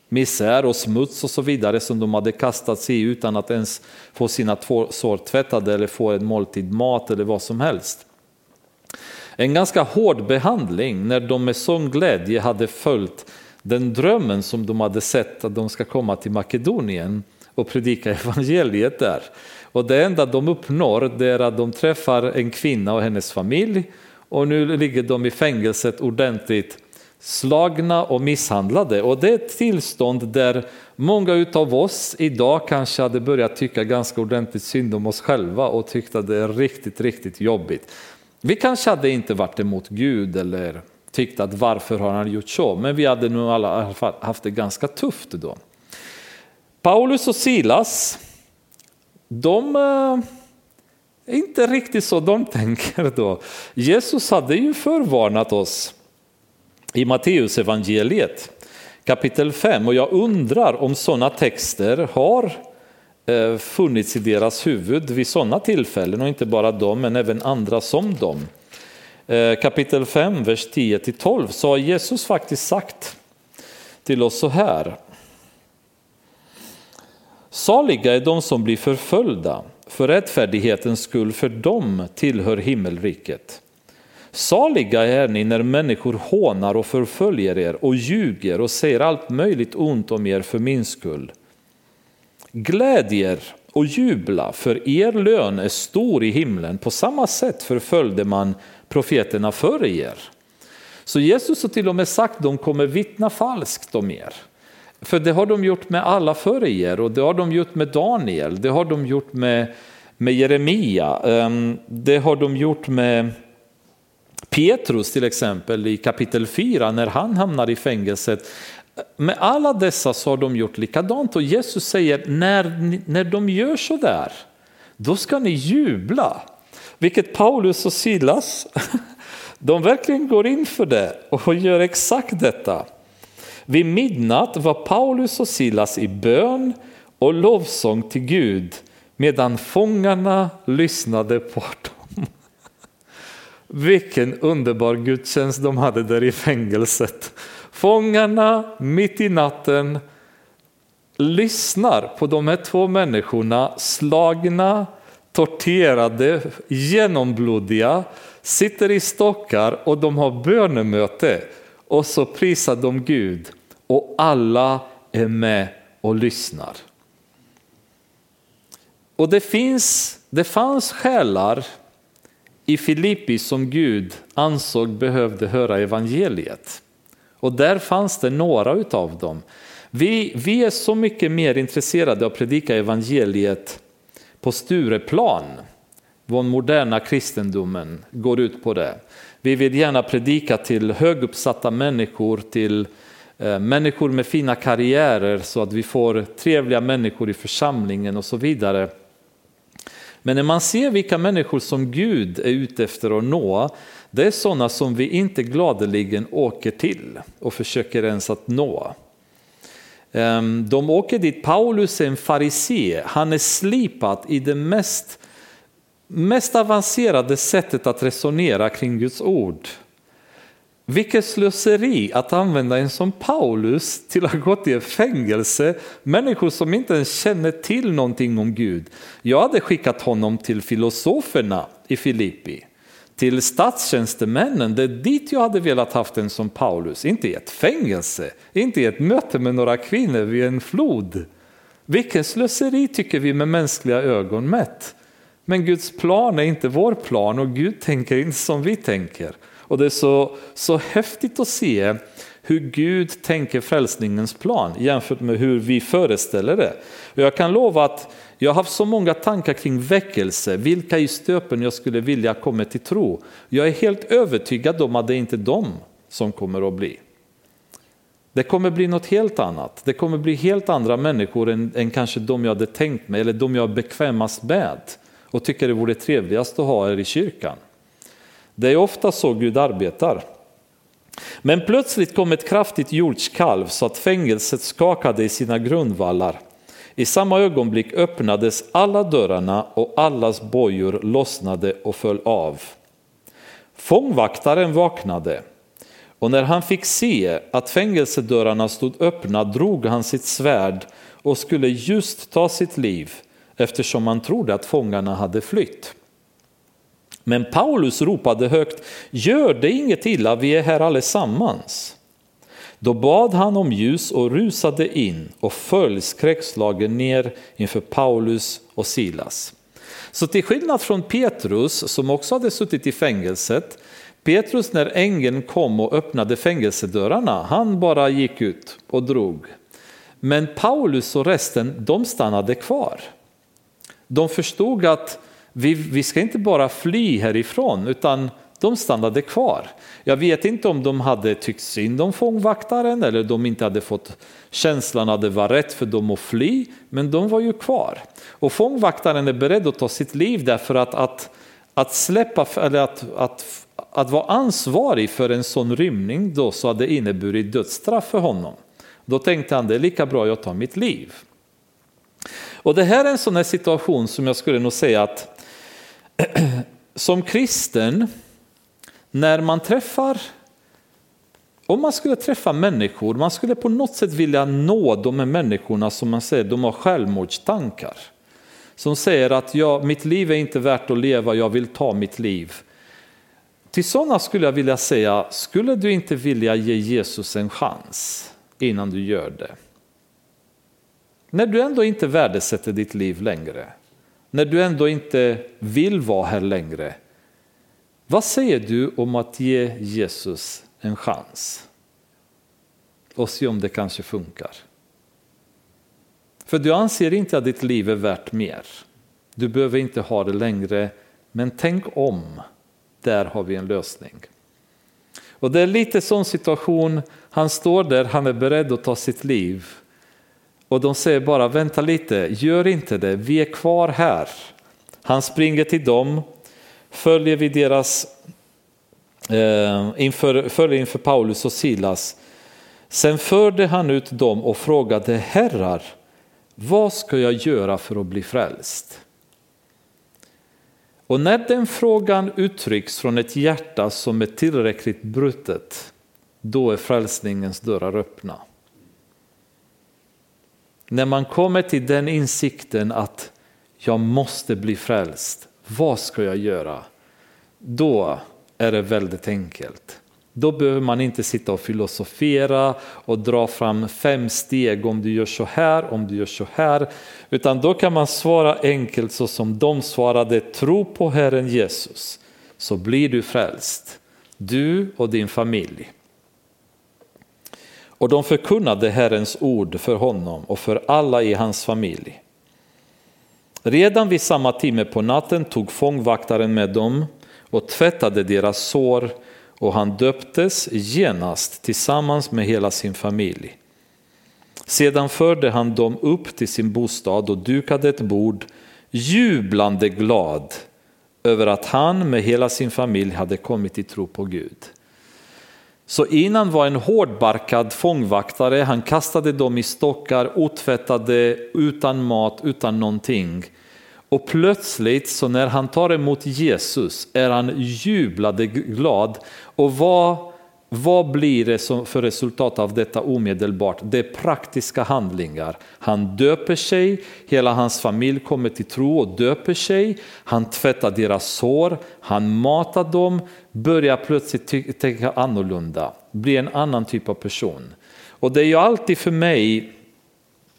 misär och smuts och så vidare som de hade kastats i utan att ens få sina sår tvättade eller få en måltid mat eller vad som helst. En ganska hård behandling när de med sån glädje hade följt den drömmen som de hade sett att de ska komma till Makedonien och predika evangeliet där. Och det enda de uppnår det är att de träffar en kvinna och hennes familj och nu ligger de i fängelset ordentligt slagna och misshandlade. Och det är ett tillstånd där många av oss idag kanske hade börjat tycka ganska ordentligt synd om oss själva och tyckte att det är riktigt, riktigt jobbigt. Vi kanske hade inte varit emot Gud eller tyckt att varför har han gjort så? Men vi hade nog alla haft det ganska tufft då. Paulus och Silas, de är inte riktigt så de tänker då. Jesus hade ju förvarnat oss i Matteus evangeliet kapitel 5 och jag undrar om sådana texter har Eh, funnits i deras huvud vid sådana tillfällen och inte bara dem men även andra som dem. Eh, kapitel 5, vers 10-12 så har Jesus faktiskt sagt till oss så här. Saliga är de som blir förföljda för rättfärdighetens skull, för dem tillhör himmelriket. Saliga är ni när människor hånar och förföljer er och ljuger och säger allt möjligt ont om er för min skull. Glädjer och jubla, för er lön är stor i himlen. På samma sätt förföljde man profeterna före er. Så Jesus har till och med sagt att de kommer vittna falskt om er. För det har de gjort med alla före er och det har de gjort med Daniel, det har de gjort med, med Jeremia, ehm, det har de gjort med Petrus till exempel i kapitel 4 när han hamnar i fängelset. Med alla dessa så har de gjort likadant och Jesus säger när, när de gör så där, då ska ni jubla. Vilket Paulus och Silas, de verkligen går in för det och gör exakt detta. Vid midnatt var Paulus och Silas i bön och lovsång till Gud medan fångarna lyssnade på dem. Vilken underbar gudstjänst de hade där i fängelset. Fångarna mitt i natten lyssnar på de här två människorna slagna, torterade, genomblodiga, sitter i stockar och de har bönemöte och så prisar de Gud och alla är med och lyssnar. Och det, finns, det fanns själar i Filippi som Gud ansåg behövde höra evangeliet. Och där fanns det några utav dem. Vi, vi är så mycket mer intresserade av att predika evangeliet på Stureplan. Vår moderna kristendomen går ut på det. Vi vill gärna predika till höguppsatta människor, till eh, människor med fina karriärer så att vi får trevliga människor i församlingen och så vidare. Men när man ser vilka människor som Gud är ute efter att nå, det är sådana som vi inte gladeligen åker till och försöker ens att nå. Ehm, de åker dit, Paulus är en farisé, han är slipad i det mest, mest avancerade sättet att resonera kring Guds ord. vilket slöseri att använda en som Paulus till att gå till fängelse, människor som inte ens känner till någonting om Gud. Jag hade skickat honom till filosoferna i Filippi, till statstjänstemännen, det är dit jag hade velat haft en som Paulus, inte i ett fängelse, inte i ett möte med några kvinnor vid en flod. Vilken slöseri tycker vi med mänskliga ögon mätt. Men Guds plan är inte vår plan och Gud tänker inte som vi tänker. Och det är så, så häftigt att se hur Gud tänker frälsningens plan jämfört med hur vi föreställer det. Och jag kan lova att jag har haft så många tankar kring väckelse, vilka i stöpen jag skulle vilja komma till tro. Jag är helt övertygad om att det inte är de som kommer att bli. Det kommer bli något helt annat. Det kommer bli helt andra människor än, än kanske de jag hade tänkt mig eller de jag är bekvämast med och tycker det vore trevligast att ha er i kyrkan. Det är ofta så Gud arbetar. Men plötsligt kom ett kraftigt jordskalv så att fängelset skakade i sina grundvallar. I samma ögonblick öppnades alla dörrarna och allas bojor lossnade och föll av. Fångvaktaren vaknade och när han fick se att fängelsedörrarna stod öppna drog han sitt svärd och skulle just ta sitt liv eftersom han trodde att fångarna hade flytt. Men Paulus ropade högt, gör det inget illa, vi är här allesammans. Då bad han om ljus och rusade in och föll skräckslagen ner inför Paulus och Silas. Så till skillnad från Petrus som också hade suttit i fängelset, Petrus när ängeln kom och öppnade fängelsedörrarna, han bara gick ut och drog. Men Paulus och resten, de stannade kvar. De förstod att vi, vi ska inte bara fly härifrån utan de stannade kvar. Jag vet inte om de hade tyckt synd om fångvaktaren eller de inte hade fått känslan att det var rätt för dem att fly, men de var ju kvar. Och fångvaktaren är beredd att ta sitt liv därför att, att, att släppa, eller att, att, att vara ansvarig för en sån rymning då så hade inneburit dödsstraff för honom. Då tänkte han det är lika bra jag tar mitt liv. Och det här är en sån här situation som jag skulle nog säga att som kristen, när man träffar om man skulle träffa människor, man skulle på något sätt vilja nå de här människorna som man säger, de har självmordstankar. Som säger att ja, mitt liv är inte värt att leva, jag vill ta mitt liv. Till sådana skulle jag vilja säga, skulle du inte vilja ge Jesus en chans innan du gör det? När du ändå inte värdesätter ditt liv längre, när du ändå inte vill vara här längre. Vad säger du om att ge Jesus en chans? Och se om det kanske funkar. För du anser inte att ditt liv är värt mer. Du behöver inte ha det längre, men tänk om. Där har vi en lösning. Och det är lite sån situation, han står där, han är beredd att ta sitt liv och de säger bara vänta lite, gör inte det, vi är kvar här. Han springer till dem, följer vi deras, eh, inför, följer inför Paulus och Silas. Sen förde han ut dem och frågade herrar, vad ska jag göra för att bli frälst? Och när den frågan uttrycks från ett hjärta som är tillräckligt brutet, då är frälsningens dörrar öppna. När man kommer till den insikten att jag måste bli frälst, vad ska jag göra? Då är det väldigt enkelt. Då behöver man inte sitta och filosofera och dra fram fem steg om du gör så här, om du gör så här. Utan då kan man svara enkelt så som de svarade, tro på Herren Jesus så blir du frälst. Du och din familj. Och de förkunnade Herrens ord för honom och för alla i hans familj. Redan vid samma timme på natten tog fångvaktaren med dem och tvättade deras sår och han döptes genast tillsammans med hela sin familj. Sedan förde han dem upp till sin bostad och dukade ett bord, jublande glad över att han med hela sin familj hade kommit i tro på Gud. Så innan var en hårdbarkad fångvaktare, han kastade dem i stockar, otvättade, utan mat, utan någonting. Och plötsligt så när han tar emot Jesus är han jublade glad och vad vad blir det för resultat av detta omedelbart? Det är praktiska handlingar. Han döper sig, hela hans familj kommer till tro och döper sig. Han tvättar deras sår, han matar dem, börjar plötsligt tänka annorlunda, blir en annan typ av person. Och det är ju alltid för mig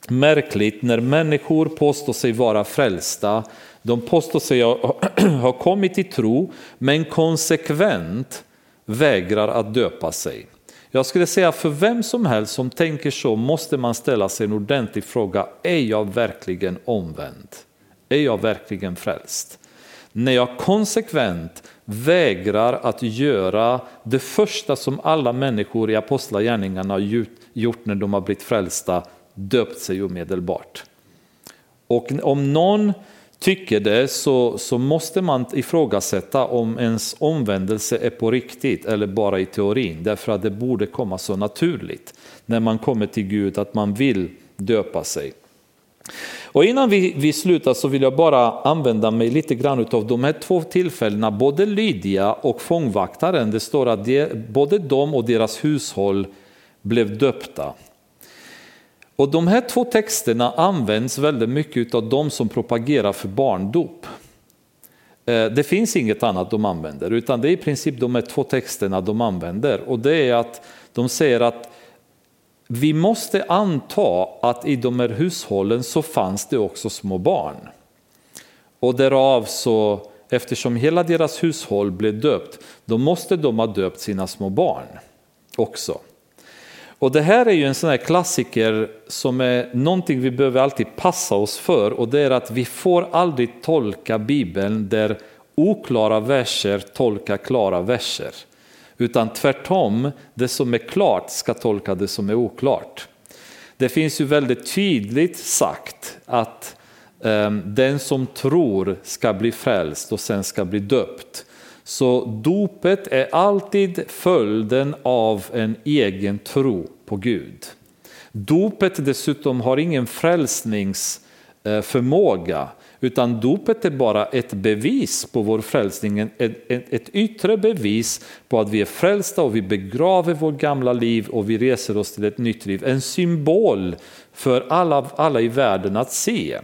märkligt när människor påstår sig vara frälsta. De påstår sig ha kommit till tro, men konsekvent vägrar att döpa sig. Jag skulle säga för vem som helst som tänker så måste man ställa sig en ordentlig fråga. Är jag verkligen omvänd? Är jag verkligen frälst? När jag konsekvent vägrar att göra det första som alla människor i apostlagärningarna har gjort när de har blivit frälsta, döpt sig omedelbart. Och om någon tycker det så, så måste man ifrågasätta om ens omvändelse är på riktigt eller bara i teorin. Därför att det borde komma så naturligt när man kommer till Gud att man vill döpa sig. Och innan vi, vi slutar så vill jag bara använda mig lite grann av de här två tillfällena, både Lydia och fångvaktaren. Det står att de, både de och deras hushåll blev döpta. Och de här två texterna används väldigt mycket av de som propagerar för barndop. Eh, det finns inget annat de använder, utan det är i princip de här två texterna de använder. Och det är att de säger att vi måste anta att i de här hushållen så fanns det också små barn. Och därav så, eftersom hela deras hushåll blev döpt, då måste de ha döpt sina små barn också. Och det här är ju en sån här klassiker som är någonting vi behöver alltid passa oss för och det är att vi får aldrig tolka Bibeln där oklara verser tolkar klara verser. Utan tvärtom, det som är klart ska tolka det som är oklart. Det finns ju väldigt tydligt sagt att um, den som tror ska bli frälst och sen ska bli döpt. Så dopet är alltid följden av en egen tro på Gud. Dopet dessutom har ingen frälsningsförmåga utan dopet är bara ett bevis på vår frälsning, ett, ett, ett yttre bevis på att vi är frälsta och vi begraver vårt gamla liv och vi reser oss till ett nytt liv. En symbol för alla, alla i världen att se.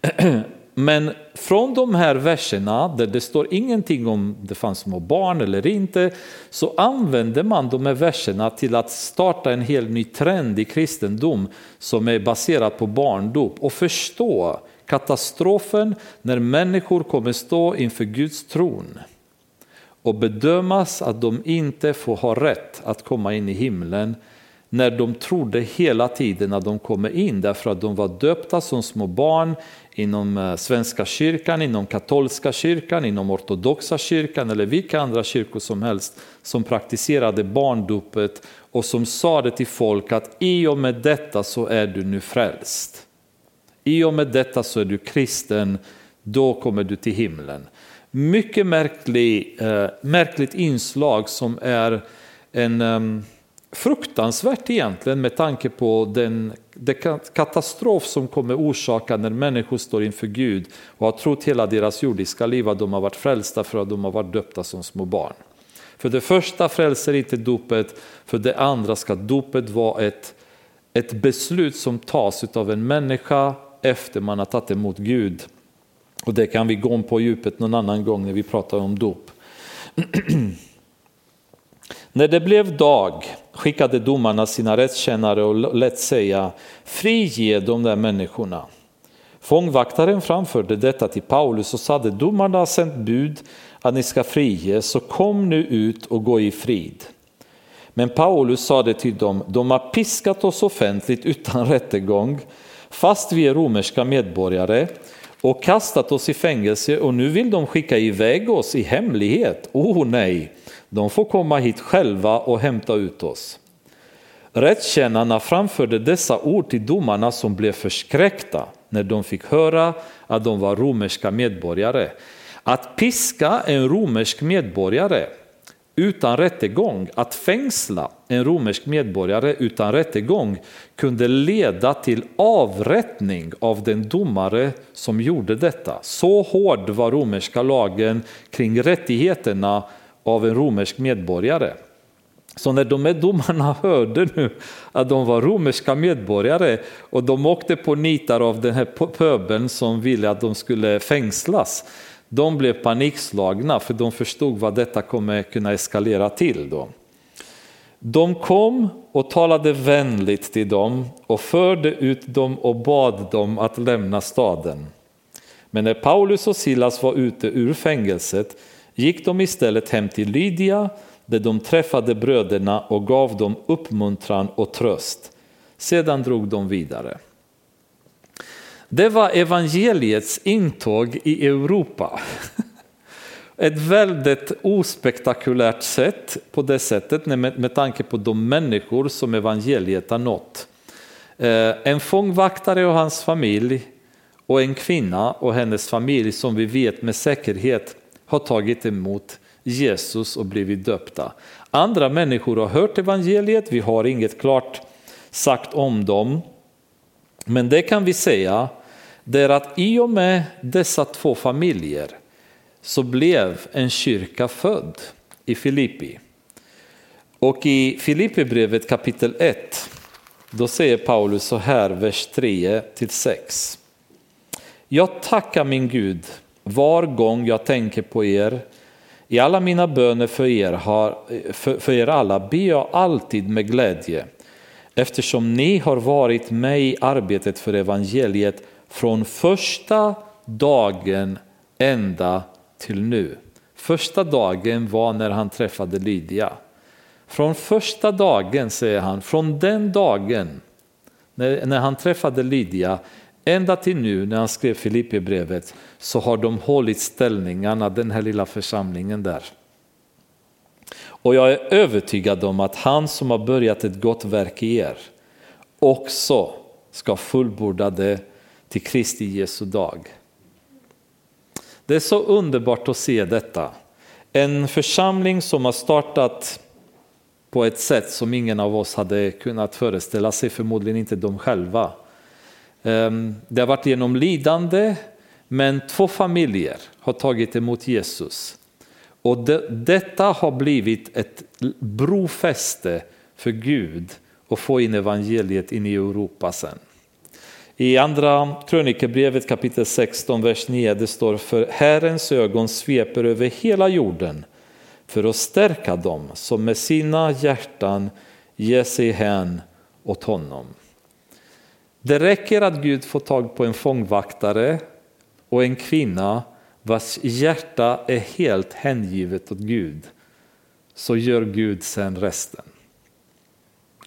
Men från de här verserna där det står ingenting om det fanns små barn eller inte så använder man de här verserna till att starta en helt ny trend i kristendom som är baserad på barndop och förstå katastrofen när människor kommer stå inför Guds tron och bedömas att de inte får ha rätt att komma in i himlen när de trodde hela tiden att de kommer in därför att de var döpta som små barn inom eh, Svenska kyrkan, inom katolska kyrkan, inom ortodoxa kyrkan eller vilka andra kyrkor som helst som praktiserade barndopet och som sa det till folk att i och med detta så är du nu frälst. I och med detta så är du kristen, då kommer du till himlen. Mycket märklig, eh, märkligt inslag som är en ehm, fruktansvärt egentligen med tanke på den, den katastrof som kommer orsaka när människor står inför Gud och har trott hela deras jordiska liv att de har varit frälsta för att de har varit döpta som små barn. För det första frälser inte dopet, för det andra ska dopet vara ett, ett beslut som tas av en människa efter man har tagit emot Gud. Och det kan vi gå på djupet någon annan gång när vi pratar om dop. När det blev dag skickade domarna sina rättskännare och lät säga frige de där människorna. Fångvaktaren framförde detta till Paulus och sade domarna har sänt bud att ni ska frige så kom nu ut och gå i frid. Men Paulus sade till dem, de har piskat oss offentligt utan rättegång fast vi är romerska medborgare och kastat oss i fängelse och nu vill de skicka iväg oss i hemlighet. Oh nej, de får komma hit själva och hämta ut oss. Rättskännarna framförde dessa ord till domarna som blev förskräckta när de fick höra att de var romerska medborgare. Att piska en romersk medborgare utan rättegång, att fängsla en romersk medborgare utan rättegång kunde leda till avrättning av den domare som gjorde detta. Så hård var romerska lagen kring rättigheterna av en romersk medborgare. Så när de här domarna hörde nu att de var romerska medborgare och de åkte på nitar av den här pöbeln som ville att de skulle fängslas, de blev panikslagna för de förstod vad detta kommer kunna eskalera till. Då. De kom och talade vänligt till dem och förde ut dem och bad dem att lämna staden. Men när Paulus och Silas var ute ur fängelset gick de istället hem till Lydia där de träffade bröderna och gav dem uppmuntran och tröst. Sedan drog de vidare. Det var evangeliets intåg i Europa. Ett väldigt ospektakulärt sätt på det sättet med, tanke på de människor som evangeliet har nått. Eh, en fångvaktare och hans familj och en kvinna och hennes familj som vi vet med säkerhet har tagit emot Jesus och blivit döpta. Andra människor har hört evangeliet, vi har inget klart sagt om dem. Men det kan vi säga, det är att i och med dessa två familjer så blev en kyrka född i Filippi. Och i Filippibrevet kapitel 1, då säger Paulus så här, vers 3 till 6. Jag tackar min Gud var gång jag tänker på er. I alla mina böner för er, har, för, för er alla ber jag alltid med glädje eftersom ni har varit med i arbetet för evangeliet från första dagen ända till nu. Första dagen var när han träffade Lydia. Från första dagen, säger han, från den dagen när, när han träffade Lydia ända till nu när han skrev Filipperbrevet så har de hållit ställningarna, den här lilla församlingen där. Och jag är övertygad om att han som har börjat ett gott verk i er också ska fullborda det till Kristi Jesu dag. Det är så underbart att se detta. En församling som har startat på ett sätt som ingen av oss hade kunnat föreställa sig, förmodligen inte de själva. Ehm, det har varit genom lidande, men två familjer har tagit emot Jesus. Och det, detta har blivit ett brofäste för Gud att få in evangeliet in i Europa sen. I andra krönikebrevet kapitel 16, vers 9, det står för Herrens ögon sveper över hela jorden för att stärka dem som med sina hjärtan ger sig hän åt honom. Det räcker att Gud får tag på en fångvaktare och en kvinna vars hjärta är helt hängivet åt Gud, så gör Gud sen resten.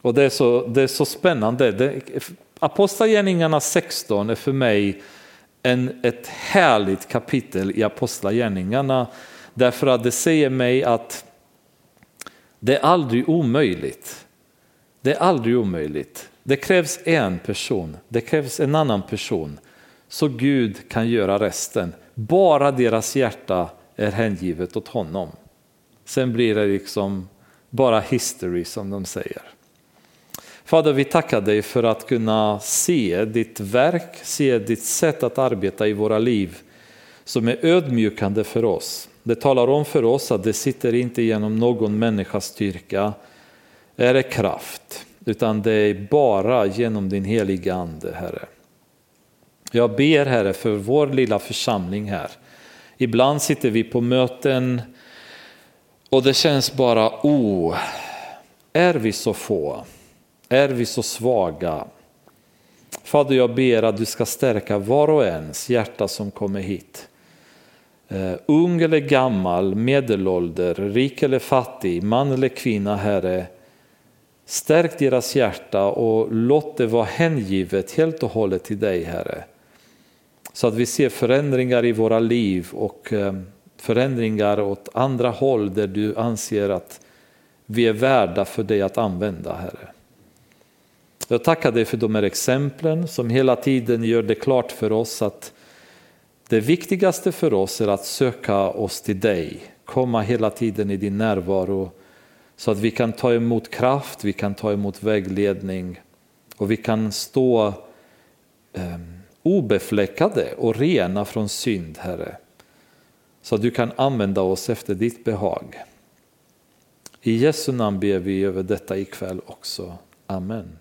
Och det är så, det är så spännande. Det, Apostlagärningarna 16 är för mig en, ett härligt kapitel i Apostlagärningarna därför att det säger mig att det är aldrig omöjligt. Det är aldrig omöjligt. Det krävs en person, det krävs en annan person så Gud kan göra resten. Bara deras hjärta är hängivet åt honom. Sen blir det liksom bara history som de säger. Fader, vi tackar dig för att kunna se ditt verk, se ditt sätt att arbeta i våra liv som är ödmjukande för oss. Det talar om för oss att det sitter inte genom någon människas styrka eller kraft, utan det är bara genom din heliga Ande, Herre. Jag ber Herre för vår lilla församling här. Ibland sitter vi på möten och det känns bara, oh, är vi så få? Är vi så svaga? Fader, jag ber att du ska stärka var och ens hjärta som kommer hit. Uh, ung eller gammal, medelålder, rik eller fattig, man eller kvinna, Herre. Stärk deras hjärta och låt det vara hängivet helt och hållet till dig, Herre. Så att vi ser förändringar i våra liv och eh, förändringar åt andra håll där du anser att vi är värda för dig att använda, Herre. Jag tackar dig för de här exemplen som hela tiden gör det klart för oss att det viktigaste för oss är att söka oss till dig, komma hela tiden i din närvaro så att vi kan ta emot kraft, vi kan ta emot vägledning och vi kan stå eh, obefläckade och rena från synd, Herre. Så att du kan använda oss efter ditt behag. I Jesu namn ber vi över detta ikväll också. Amen.